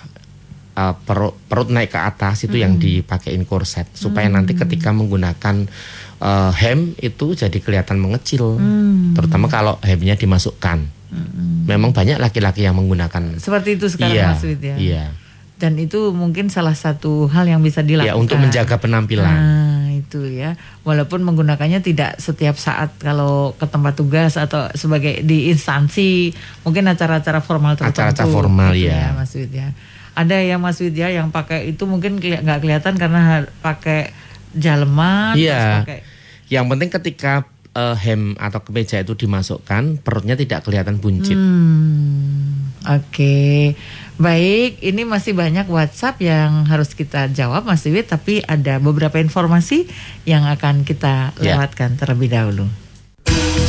uh, perut, perut naik ke atas itu yang dipakein korset supaya nanti ketika menggunakan uh, hem itu jadi kelihatan mengecil. Terutama kalau hemnya dimasukkan. Memang banyak laki-laki yang menggunakan. Seperti itu sekarang iya, Mas Wid ya. Iya. Dan itu mungkin salah satu hal yang bisa dilakukan. Ya untuk menjaga penampilan. Nah, itu ya. Walaupun menggunakannya tidak setiap saat kalau ke tempat tugas atau sebagai di instansi, mungkin acara-acara formal tertentu. Acara-acara formal, gitu ya. Mas Wid ya. Ada ya Mas Wid ya yang pakai itu mungkin keli- nggak kelihatan karena pakai jaleman, terus Iya. pakai Yang penting ketika eh, hem atau kemeja itu dimasukkan, perutnya tidak kelihatan buncit. Hmm, Oke, baik. Ini masih banyak WhatsApp yang harus kita jawab, Mas Wid. Tapi ada beberapa informasi yang akan kita Ya. lewatkan terlebih dahulu.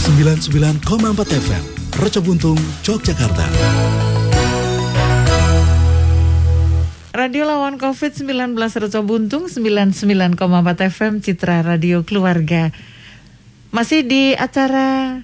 99,4 FM Reco Buntung, Yogyakarta Radio lawan COVID-19 Reco Buntung 99,4 FM Citra Radio Keluarga. Masih di acara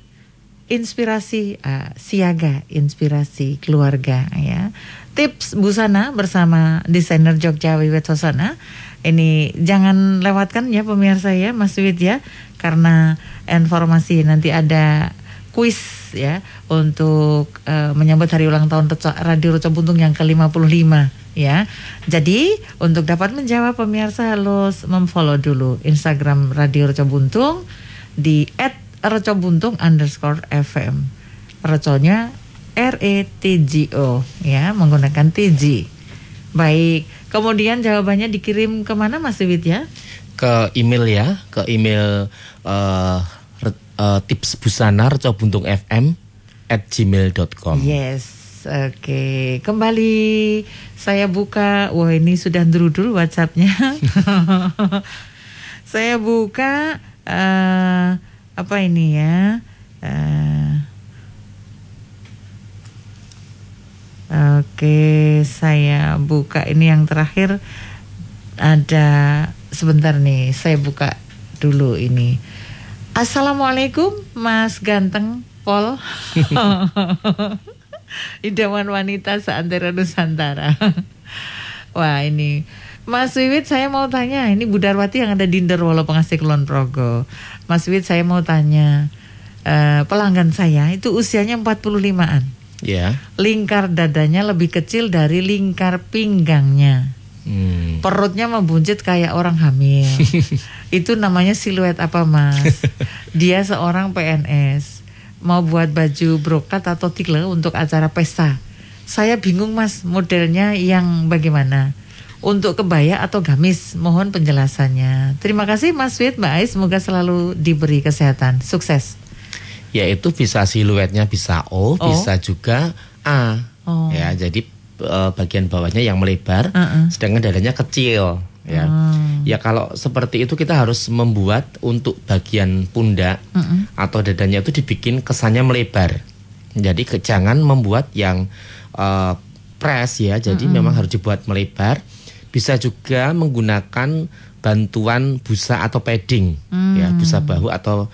inspirasi ah, siaga, inspirasi keluarga ya. Tips busana bersama desainer Jogja Wiwet Sosana. Ini jangan lewatkan ya pemirsa ya Mas Wid ya karena informasi nanti ada kuis ya untuk eh, menyambut hari ulang tahun Radio Reco Buntung yang ke-55 ya. Jadi untuk dapat menjawab pemirsa harus memfollow dulu Instagram Radio Reco Buntung di @recobuntung underscore FM. Reconya R E T G O ya menggunakan TG. Baik, kemudian jawabannya dikirim ke mana Mas Wid ya? Ke email ya, ke email eh, eh, tips busana recobuntung fm at gmail.com. Yes, oke. Kembali saya buka. Wah ini sudah dulu WhatsAppnya. saya buka eh, apa ini ya? Eh, Oke, saya buka ini yang terakhir ada sebentar nih, saya buka dulu ini. Assalamualaikum, Mas Ganteng Pol. Idaman wanita seantero Nusantara. Wah ini Mas Wiwit saya mau tanya Ini Budarwati yang ada di Nderwolo Pengasih Kulon Progo Mas Wiwit saya mau tanya eh, Pelanggan saya itu usianya 45an Ya. Lingkar dadanya lebih kecil dari lingkar pinggangnya Hmm. Perutnya membuncit kayak orang hamil Itu namanya siluet apa mas? Dia seorang PNS Mau buat baju brokat atau tikle untuk acara pesta Saya bingung mas modelnya yang bagaimana Untuk kebaya atau gamis Mohon penjelasannya Terima kasih Mas Wid Mbak Ais Semoga selalu diberi kesehatan Sukses Ya itu bisa siluetnya bisa O, bisa juga A. Oh. Ya, jadi eh, bagian bawahnya yang melebar, Uh-uh. sedangkan dadanya kecil. Ya, Hmm. ya kalau seperti itu kita harus membuat untuk bagian pundak atau dadanya itu dibikin kesannya melebar. Jadi ke- jangan membuat yang eh, press ya. Jadi memang harus dibuat melebar. Bisa juga menggunakan bantuan busa atau padding, ya busa bahu atau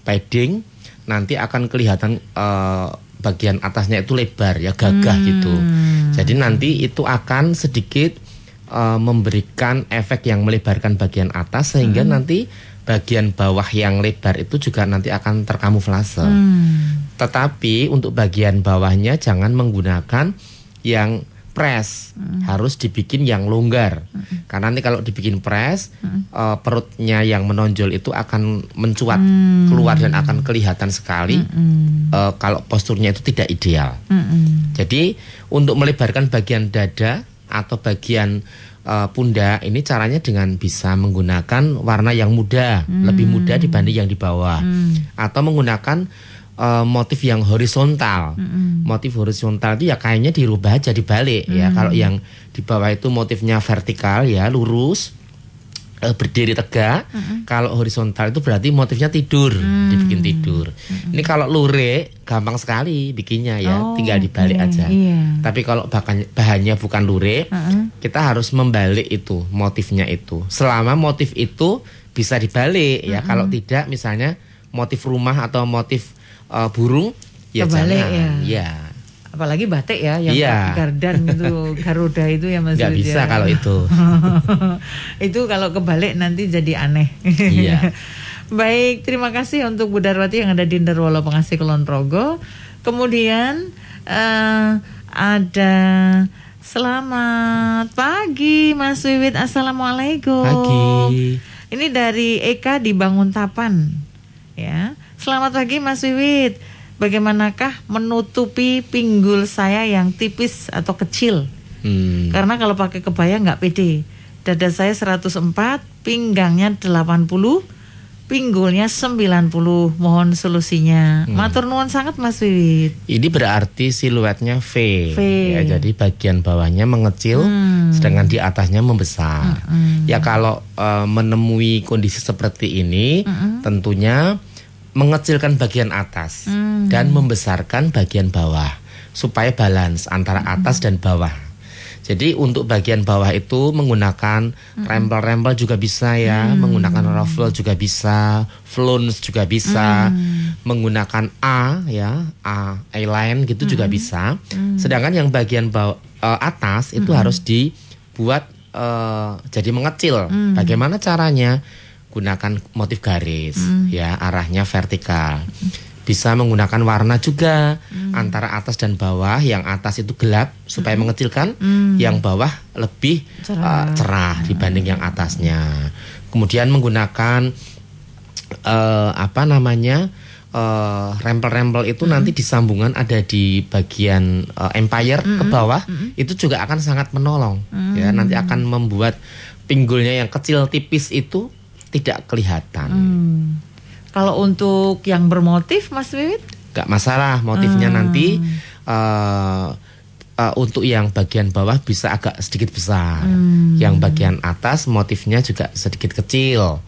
padding nanti akan kelihatan eh, bagian atasnya itu lebar ya gagah gitu. Jadi nanti itu akan sedikit eh, memberikan efek yang melebarkan bagian atas sehingga nanti bagian bawah yang lebar itu juga nanti akan terkamuflase. Tetapi untuk bagian bawahnya jangan menggunakan yang press, harus dibikin yang longgar. Karena nanti kalau dibikin press, eh, perutnya yang menonjol itu akan mencuat keluar dan akan kelihatan sekali eh, kalau posturnya itu tidak ideal. Mm-mm. Jadi untuk melebarkan bagian dada atau bagian uh, pundak ini caranya dengan bisa menggunakan warna yang muda, lebih muda dibanding yang di bawah, atau menggunakan uh, motif yang horizontal. Motif horizontal itu ya kayaknya dirubah aja dibalik ya. Kalau yang di bawah itu motifnya vertikal ya lurus berdiri tegak. Kalau horizontal itu berarti motifnya tidur, dibikin tidur. Ini kalau lurik gampang sekali bikinnya ya, Oh, tinggal dibalik oke, aja. iya. Tapi kalau bahannya, bahannya bukan lurik, kita harus membalik itu motifnya itu. Selama motif itu bisa dibalik ya. Kalau tidak misalnya motif rumah atau motif eh, burung ya Kebalik jangan. ya. Ya. Apalagi batik ya, yang Iya. gardan itu, garuda itu ya Mas Nggak bisa ya. kalau itu. itu kalau kebalik nanti jadi aneh. Iya. Baik, terima kasih untuk Bu Darwati yang ada di Nderwolo Pengasih Kulon Progo. Kemudian eh, ada selamat pagi Mas Wiwit. Assalamualaikum. Pagi. Ini dari Eka di Banguntapan. Ya. Selamat pagi Mas Wiwit. Bagaimanakah menutupi pinggul saya yang tipis atau kecil? Hmm. Karena kalau pakai kebaya nggak pede. Dada saya 104, pinggangnya 80, pinggulnya 90. Mohon solusinya. Matur nuwun sangat Mas Wiwit. Ini berarti siluetnya V. V. Ya, jadi bagian bawahnya mengecil, sedangkan di atasnya membesar. Ya kalau eh, menemui kondisi seperti ini, tentunya mengecilkan bagian atas dan membesarkan bagian bawah supaya balance antara atas dan bawah. Jadi untuk bagian bawah itu menggunakan rempel-rempel juga bisa ya, menggunakan ruffle juga bisa, flounce juga bisa, menggunakan A ya, A eyeline gitu juga bisa. Sedangkan yang bagian bawah eh, atas itu harus dibuat eh, jadi mengecil. Bagaimana caranya? Gunakan motif garis ya, arahnya vertikal. Bisa menggunakan warna juga antara atas dan bawah. Yang atas itu gelap supaya mengecilkan, yang bawah lebih Cerah. eh, cerah dibanding yang atasnya. Kemudian menggunakan eh, apa namanya eh, rempel-rempel itu nanti di sambungan ada di bagian eh, empire ke bawah. Itu juga akan sangat menolong ya. Nanti akan membuat pinggulnya yang kecil tipis itu tidak kelihatan Hmm. Kalau untuk yang bermotif Mas Wiwit? nggak masalah motifnya nanti eh, eh, untuk yang bagian bawah bisa agak sedikit besar yang bagian atas motifnya juga sedikit kecil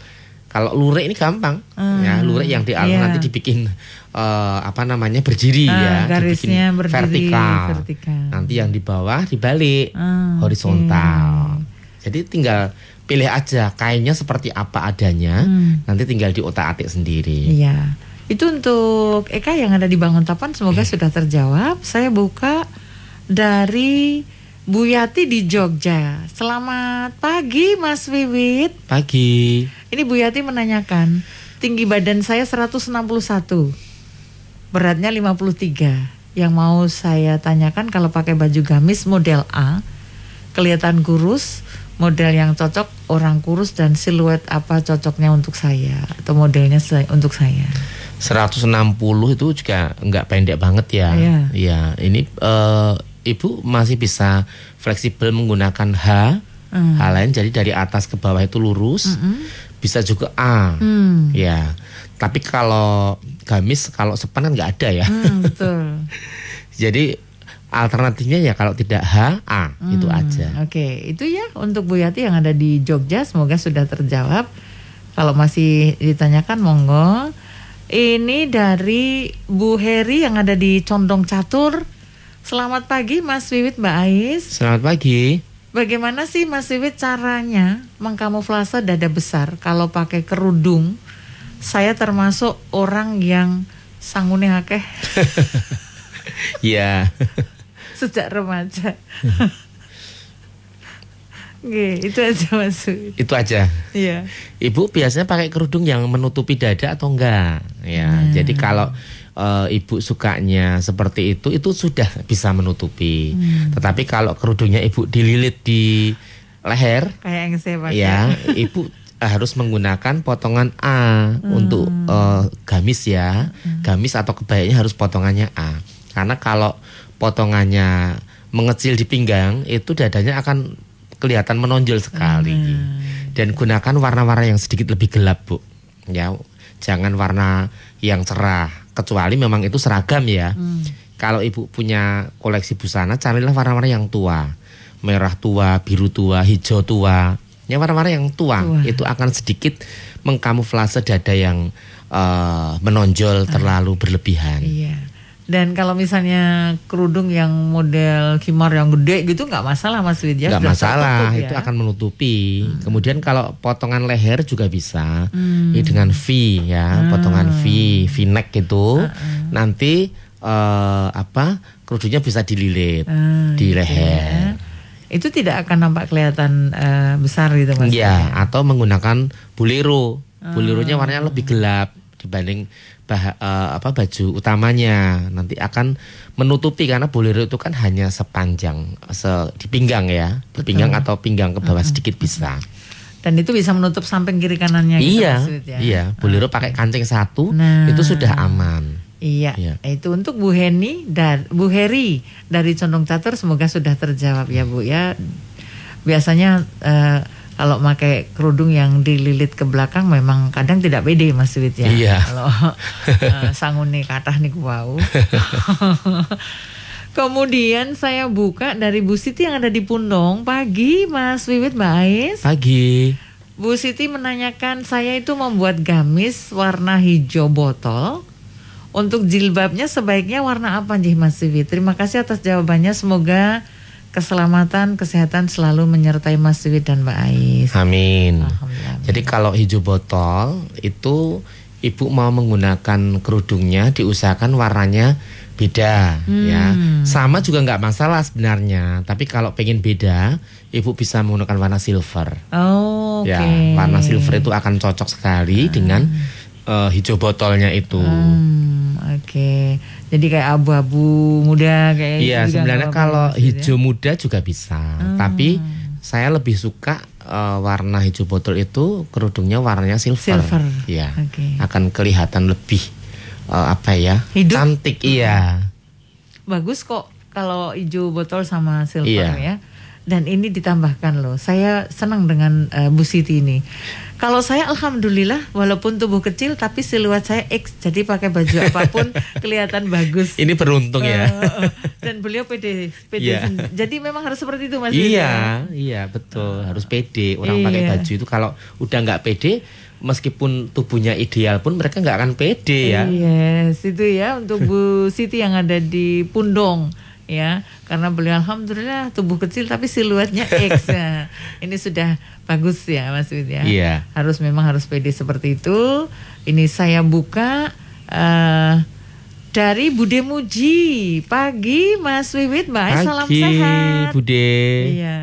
kalau lurik ini gampang ya lurik yang di iya. nanti dibikin eh, apa namanya berdiri Ah, ya garisnya dibikin berdiri, vertikal. vertikal. nanti yang di bawah dibalik Ah, horizontal jadi tinggal pilih aja kainnya seperti apa adanya nanti tinggal diotak-atik sendiri Iya. Itu untuk Eka yang ada di Banguntapan semoga sudah terjawab. Saya buka dari Bu Yati di Jogja. Selamat pagi Mas Wiwit. pagi Ini Bu Yati menanyakan, tinggi badan saya 161. Beratnya 53. Yang mau saya tanyakan kalau pakai baju gamis model A, kelihatan kurus, model yang cocok orang kurus dan siluet apa cocoknya untuk saya atau modelnya untuk saya. 160 itu juga nggak pendek banget ya. Iya. Iya, ini eh, Ibu masih bisa fleksibel menggunakan H. Hmm. H lain jadi dari atas ke bawah itu lurus. Bisa juga A. Hmm. Ya. Tapi kalau gamis kalau sepan kan nggak ada ya. Hmm, betul. Jadi alternatifnya ya kalau tidak H, A itu Hmm, aja. Oke, itu ya untuk Bu Yati yang ada di Jogja semoga sudah terjawab. Kalau masih ditanyakan monggo. Ini dari Bu Heri yang ada di Condong Catur. Selamat pagi Mas Wiwit Mbak Ais. Selamat pagi. Bagaimana sih Mas Wiwit caranya mengkamuflase dada besar kalau pakai kerudung? Saya termasuk orang yang sangune akeh Ya. Sejak remaja. Oke, itu aja Mas itu aja. Iya. Ibu biasanya pakai kerudung yang menutupi dada atau enggak? Ya, Hmm. jadi kalau eh, ibu sukanya seperti itu, itu sudah bisa menutupi. Hmm. Tetapi kalau kerudungnya ibu dililit di leher, Kayak yang saya pakai. ya, ibu harus menggunakan potongan A untuk Hmm. eh, gamis ya. Gamis atau kebayanya harus potongannya A. Karena kalau potongannya mengecil di pinggang itu dadanya akan kelihatan menonjol sekali. Dan gunakan warna-warna yang sedikit lebih gelap, Bu. Ya, jangan warna yang cerah. Kecuali memang itu seragam ya. Kalau Ibu punya koleksi busana, carilah warna-warna yang tua. Merah tua, biru tua, hijau tua. Ya warna-warna yang tua, Tua. itu akan sedikit mengkamuflase dada yang eh, menonjol terlalu berlebihan. Iya. Dan kalau misalnya kerudung yang model kimar yang gede gitu nggak masalah Mas Wid ya. nggak masalah tertutup itu ya. akan menutupi kemudian kalau potongan leher juga bisa Hmm. Ini dengan V ya potongan V V neck itu nanti eh, apa kerudungnya bisa dililit Ah, di gitu leher ya. Itu tidak akan nampak kelihatan eh, besar gitu Mas. ya atau menggunakan bolero Ah. boleronya warnanya lebih gelap dibanding bah- eh, apa baju utamanya nanti akan menutupi karena bolero itu kan hanya sepanjang se di pinggang ya di pinggang atau pinggang ke bawah sedikit bisa Dan itu bisa menutup samping kiri kanannya gitu iya, Wid ya. iya. Bolero pakai kancing satu Nah. itu sudah aman. Iya, Iya. itu untuk Bu Heni dan Bu Heri dari Condong Catur semoga sudah terjawab ya Bu ya. Biasanya eh, kalau pakai kerudung yang dililit ke belakang memang kadang tidak pede Mas Wid ya. Iya. Kalau eh, sangune kathah niku wau. Kemudian saya buka dari Bu Siti yang ada di Pundong pagi Mas Wiwit Mbak Ais. Pagi. Bu Siti menanyakan saya itu membuat gamis warna hijau botol. Untuk jilbabnya sebaiknya warna apa nih Mas Vivi? Terima kasih atas jawabannya. Semoga keselamatan, kesehatan selalu menyertai Mas Vivi dan Mbak Ais. Amin. Jadi kalau hijau botol itu ibu mau menggunakan kerudungnya diusahakan warnanya beda ya. Sama juga nggak masalah sebenarnya. Tapi kalau pengen beda, ibu bisa menggunakan warna silver. Oh, oke. Ya, warna silver itu akan cocok sekali dengan eh, hijau botolnya itu. Hmm, oke. Jadi kayak abu-abu muda kayak Iya, gitu juga sebenarnya kalau ya? hijau muda juga bisa. Tapi saya lebih suka eh, warna hijau botol itu kerudungnya warnanya silver. Silver. Iya. Oke. Akan kelihatan lebih eh, apa ya? Hidup. Cantik, iya. bagus kok kalau hijau botol sama silver Iya. ya. Dan ini ditambahkan loh. Saya senang dengan eh, Bu Siti ini. Kalau saya alhamdulillah walaupun tubuh kecil tapi siluet saya X jadi pakai baju apa pun kelihatan bagus. Ini beruntung ya. Eh, eh, dan beliau pede, pede Iya. sendiri. Jadi memang harus seperti itu Mas. Ya? iya, iya betul. Harus pede. Orang pakai Iya. baju itu kalau udah nggak pede, meskipun tubuhnya ideal pun mereka nggak akan pede ya. Yes, itu ya untuk Bu Siti yang ada di Pundong ya. Karena beliau alhamdulillah tubuh kecil tapi siluetnya X. ya. Ini sudah bagus ya Mas Wid ya. Iya. Harus memang harus pede seperti itu. Ini saya buka eh dari Bude Muji. Pagi Mas Wiwit, Mbak Ais, salam Pagi, sehat. Bude. Iya.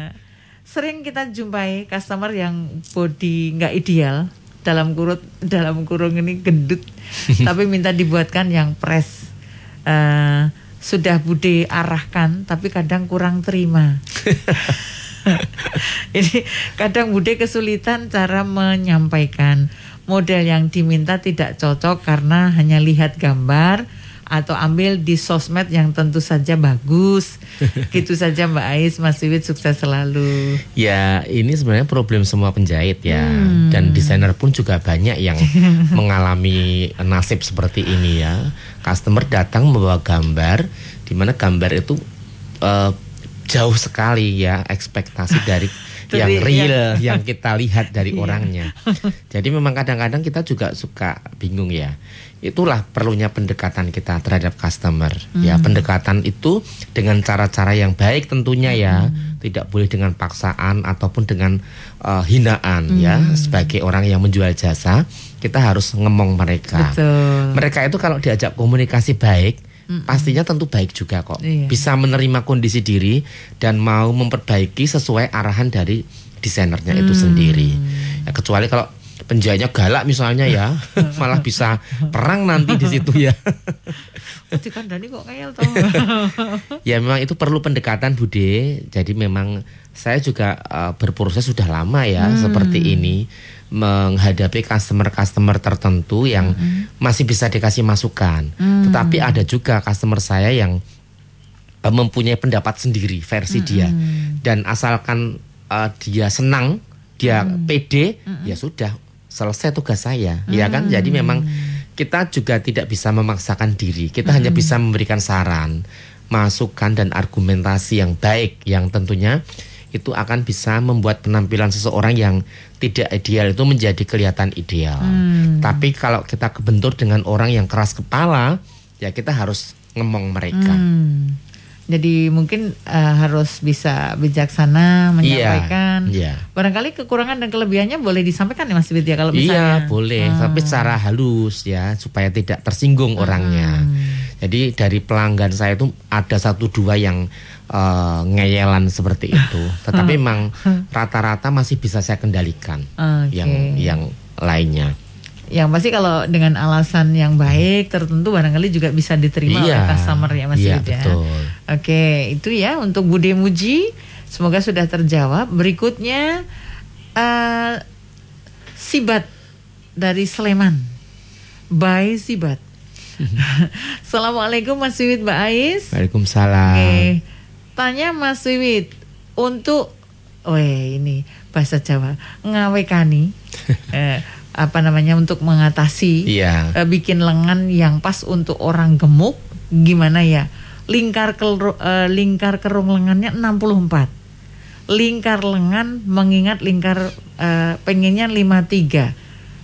Sering kita jumpai customer yang body nggak ideal dalam kurut dalam kurung ini gendut, tapi minta dibuatkan yang press. Eh, sudah bude arahkan, tapi kadang kurang terima. ini kadang bude kesulitan cara menyampaikan model yang diminta tidak cocok karena hanya lihat gambar atau ambil di sosmed yang tentu saja bagus. gitu saja Mbak Ais, Mas Wiwit sukses selalu. Ya, ini sebenarnya problem semua penjahit ya. Hmm. Dan desainer pun juga banyak yang mengalami nasib seperti ini ya. Customer datang membawa gambar di mana gambar itu eh, jauh sekali ya ekspektasi dari yang real iya. yang kita lihat dari Iya. orangnya. Jadi memang kadang-kadang kita juga suka bingung ya. Itulah perlunya pendekatan kita terhadap customer. Ya, Hmm. pendekatan itu dengan cara-cara yang baik tentunya ya. Hmm. Tidak boleh dengan paksaan ataupun dengan eh, hinaan ya. Hmm. Sebagai orang yang menjual jasa, kita harus ngemong mereka. Betul. Mereka itu kalau diajak komunikasi baik, pastinya tentu baik juga kok. Iya. Bisa menerima kondisi diri dan mau memperbaiki sesuai arahan dari desainernya itu Hmm. sendiri. Ya, kecuali kalau penjahitnya galak misalnya ya, malah bisa perang nanti di situ ya. Dikandani kok ngeyel toh. ya memang itu perlu pendekatan Bude. Jadi memang saya juga eh, berproses sudah lama ya Hmm. seperti ini menghadapi customer-customer tertentu yang Hmm. masih bisa dikasih masukan. Tetapi ada juga customer saya yang uh, mempunyai pendapat sendiri versi dia dan asalkan uh, dia senang dia pede ya sudah selesai tugas saya ya kan jadi memang kita juga tidak bisa memaksakan diri kita hanya bisa memberikan saran masukan dan argumentasi yang baik yang tentunya itu akan bisa membuat penampilan seseorang yang tidak ideal itu menjadi kelihatan ideal. Tapi kalau kita kebentur dengan orang yang keras kepala, ya kita harus ngemong mereka. Hmm. Jadi mungkin eh, harus bisa bijaksana menyampaikan. iya. Barangkali kekurangan dan kelebihannya boleh disampaikan ya Mas Widya kalau Iya misalnya. boleh, Ah. tapi secara halus ya supaya tidak tersinggung orangnya. Jadi dari pelanggan saya itu ada satu dua yang eh, ngeyelan seperti itu, tetapi memang rata-rata masih bisa saya kendalikan. Oke. Yang yang lainnya. Yang pasti kalau dengan alasan yang baik tertentu barangkali juga bisa diterima oleh Iya. customer ya Mas Iya, Widya. betul. Oke, itu ya untuk Bude Muji semoga sudah terjawab. Berikutnya eh Sibat dari Sleman. Bye Sibat. Assalamualaikum Mas Wiwit Mbak Ais. Waalaikumsalam. Oke. Tanya Mas Wiwit untuk Weh ini bahasa Jawa ngawekani eh, apa namanya untuk mengatasi Iya. eh, bikin lengan yang pas untuk orang gemuk gimana ya? Lingkar keru- eh, lingkar kerung lengannya 64 lingkar lengan mengingat lingkar eh, pengennya 53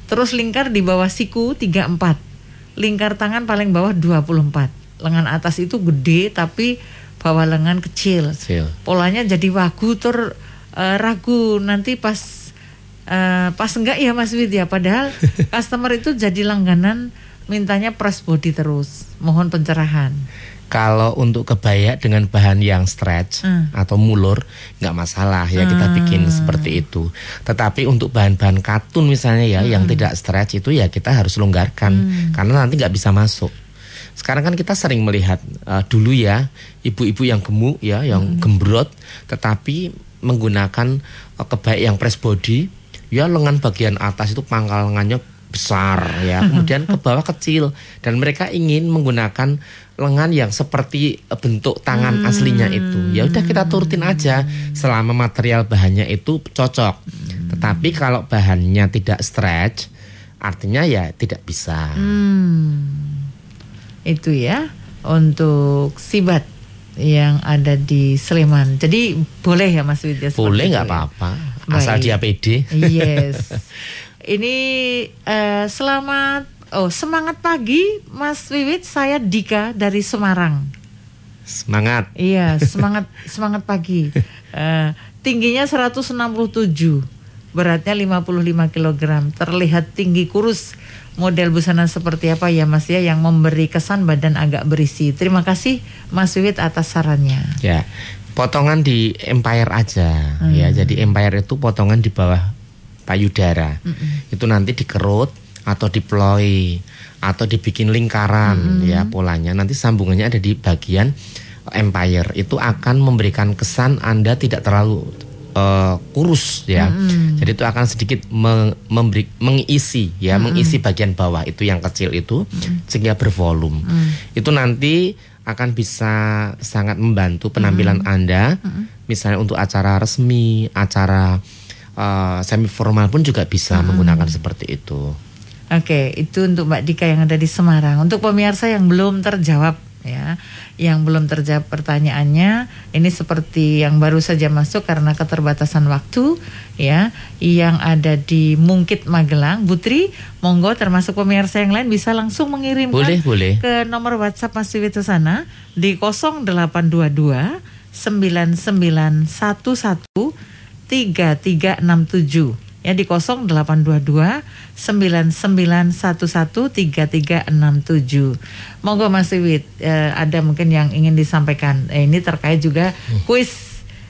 terus lingkar di bawah siku 34 lingkar tangan paling bawah 24 lengan atas itu gede tapi bawah lengan kecil. Kecil. polanya jadi wagu tur eh, ragu. Nanti pas eh, pas enggak ya Mas Widya? Padahal customer itu jadi langganan mintanya press body terus. Mohon pencerahan. Kalau untuk kebaya dengan bahan yang stretch Hmm. atau mulur nggak masalah ya kita bikin seperti itu. Tetapi untuk bahan-bahan katun misalnya ya yang tidak stretch itu ya kita harus longgarkan. Karena nanti nggak bisa masuk. Sekarang kan kita sering melihat uh, dulu ya ibu-ibu yang gemuk ya yang gembrot tetapi menggunakan uh, kebaya yang press body ya lengan bagian atas itu pangkal lengannya besar ya. Kemudian ke bawah kecil. Dan mereka ingin menggunakan lengan yang seperti eh, bentuk tangan aslinya itu. Ya udah kita turutin aja. Selama material bahannya itu cocok. Tetapi kalau bahannya tidak stretch artinya ya tidak bisa. Hmm, itu ya untuk sibat yang ada di Sleman. Jadi boleh ya Mas Widya? boleh nggak ya? Apa-apa asal Baik. dia pede Yes. Ini eh, selamat oh semangat pagi Mas Wiwit saya Dika dari Semarang. semangat Iya, semangat semangat pagi. Eh, tingginya 167, beratnya 55 kg. Terlihat tinggi kurus. Model busana seperti apa ya Mas ya yang memberi kesan badan agak berisi. Terima kasih Mas Wiwit atas sarannya. Ya, potongan di empire aja ya. Jadi empire itu potongan di bawah payudara. Itu nanti dikerut atau diploi atau dibikin lingkaran ya polanya. Nanti sambungannya ada di bagian empire. Itu akan memberikan kesan Anda tidak terlalu eh, kurus ya. Jadi itu akan sedikit me- memberi mengisi ya, mengisi bagian bawah itu yang kecil itu sehingga bervolume. Itu nanti akan bisa sangat membantu penampilan Anda. Misalnya untuk acara resmi, acara eh, semi formal pun juga bisa menggunakan seperti itu. Oke, itu untuk Mbak Dika yang ada di Semarang. Untuk pemirsa yang belum terjawab ya, yang belum terjawab pertanyaannya, ini seperti yang baru saja masuk karena keterbatasan waktu ya, yang ada di Mungkit Magelang. Putri, monggo termasuk pemirsa yang lain bisa langsung mengirimkan Boleh, boleh. ke nomor WhatsApp Mas Wiwit sana di 0822 9911 3367 ya di 0822 9911 3367. Monggo Mas Wiwit eh, ada mungkin yang ingin disampaikan. Eh, ini terkait juga kuis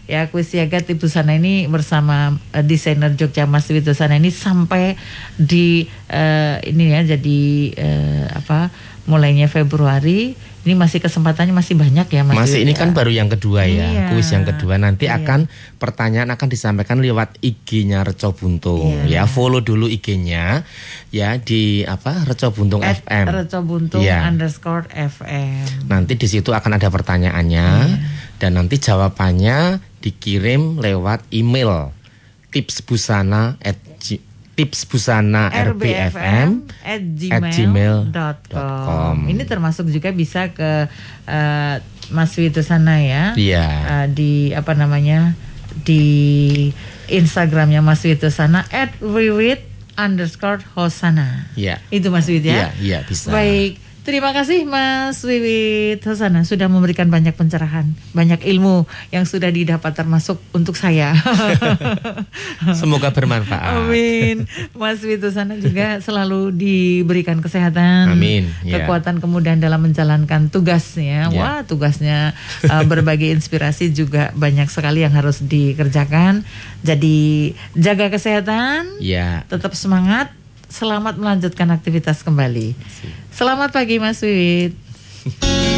ya kuis siaga tipu sana ini bersama eh, desainer Jogja Mas Wiwit sana ini sampai di eh, ini ya jadi eh, apa mulainya Februari Ini masih kesempatannya masih banyak ya Mas. Masih ini ya? kan baru yang kedua ya, Iya. kuis yang kedua. Nanti Iya. akan pertanyaan akan disampaikan lewat IG-nya Reco Buntung. Iya. Ya, follow dulu IG-nya ya di apa Reco Buntung At FM. Reco Buntung Iya. underscore FM. Nanti di situ akan ada pertanyaannya dan nanti jawabannya dikirim lewat email tips busana at tips busana rbfm at gmail.com. Ini termasuk juga bisa ke eh, Mas Wito sana ya. Iya. Eh, di apa namanya di Instagramnya Mas Wito sana at wiwit underscore hosana. Iya. Itu Mas Wit Iya, ya. iya bisa. Baik. Terima kasih Mas Wiwit Hosana sudah memberikan banyak pencerahan, banyak ilmu yang sudah didapat termasuk untuk saya. Semoga bermanfaat. Amin. Mas Wiwit Hosana juga selalu diberikan kesehatan, Amin, ya. kekuatan kemudahan dalam menjalankan tugasnya. Ya. Wah, tugasnya uh, berbagi inspirasi juga banyak sekali yang harus dikerjakan. Jadi jaga kesehatan, Ya. tetap semangat, selamat melanjutkan aktivitas kembali. Selamat pagi Mas Wiwit.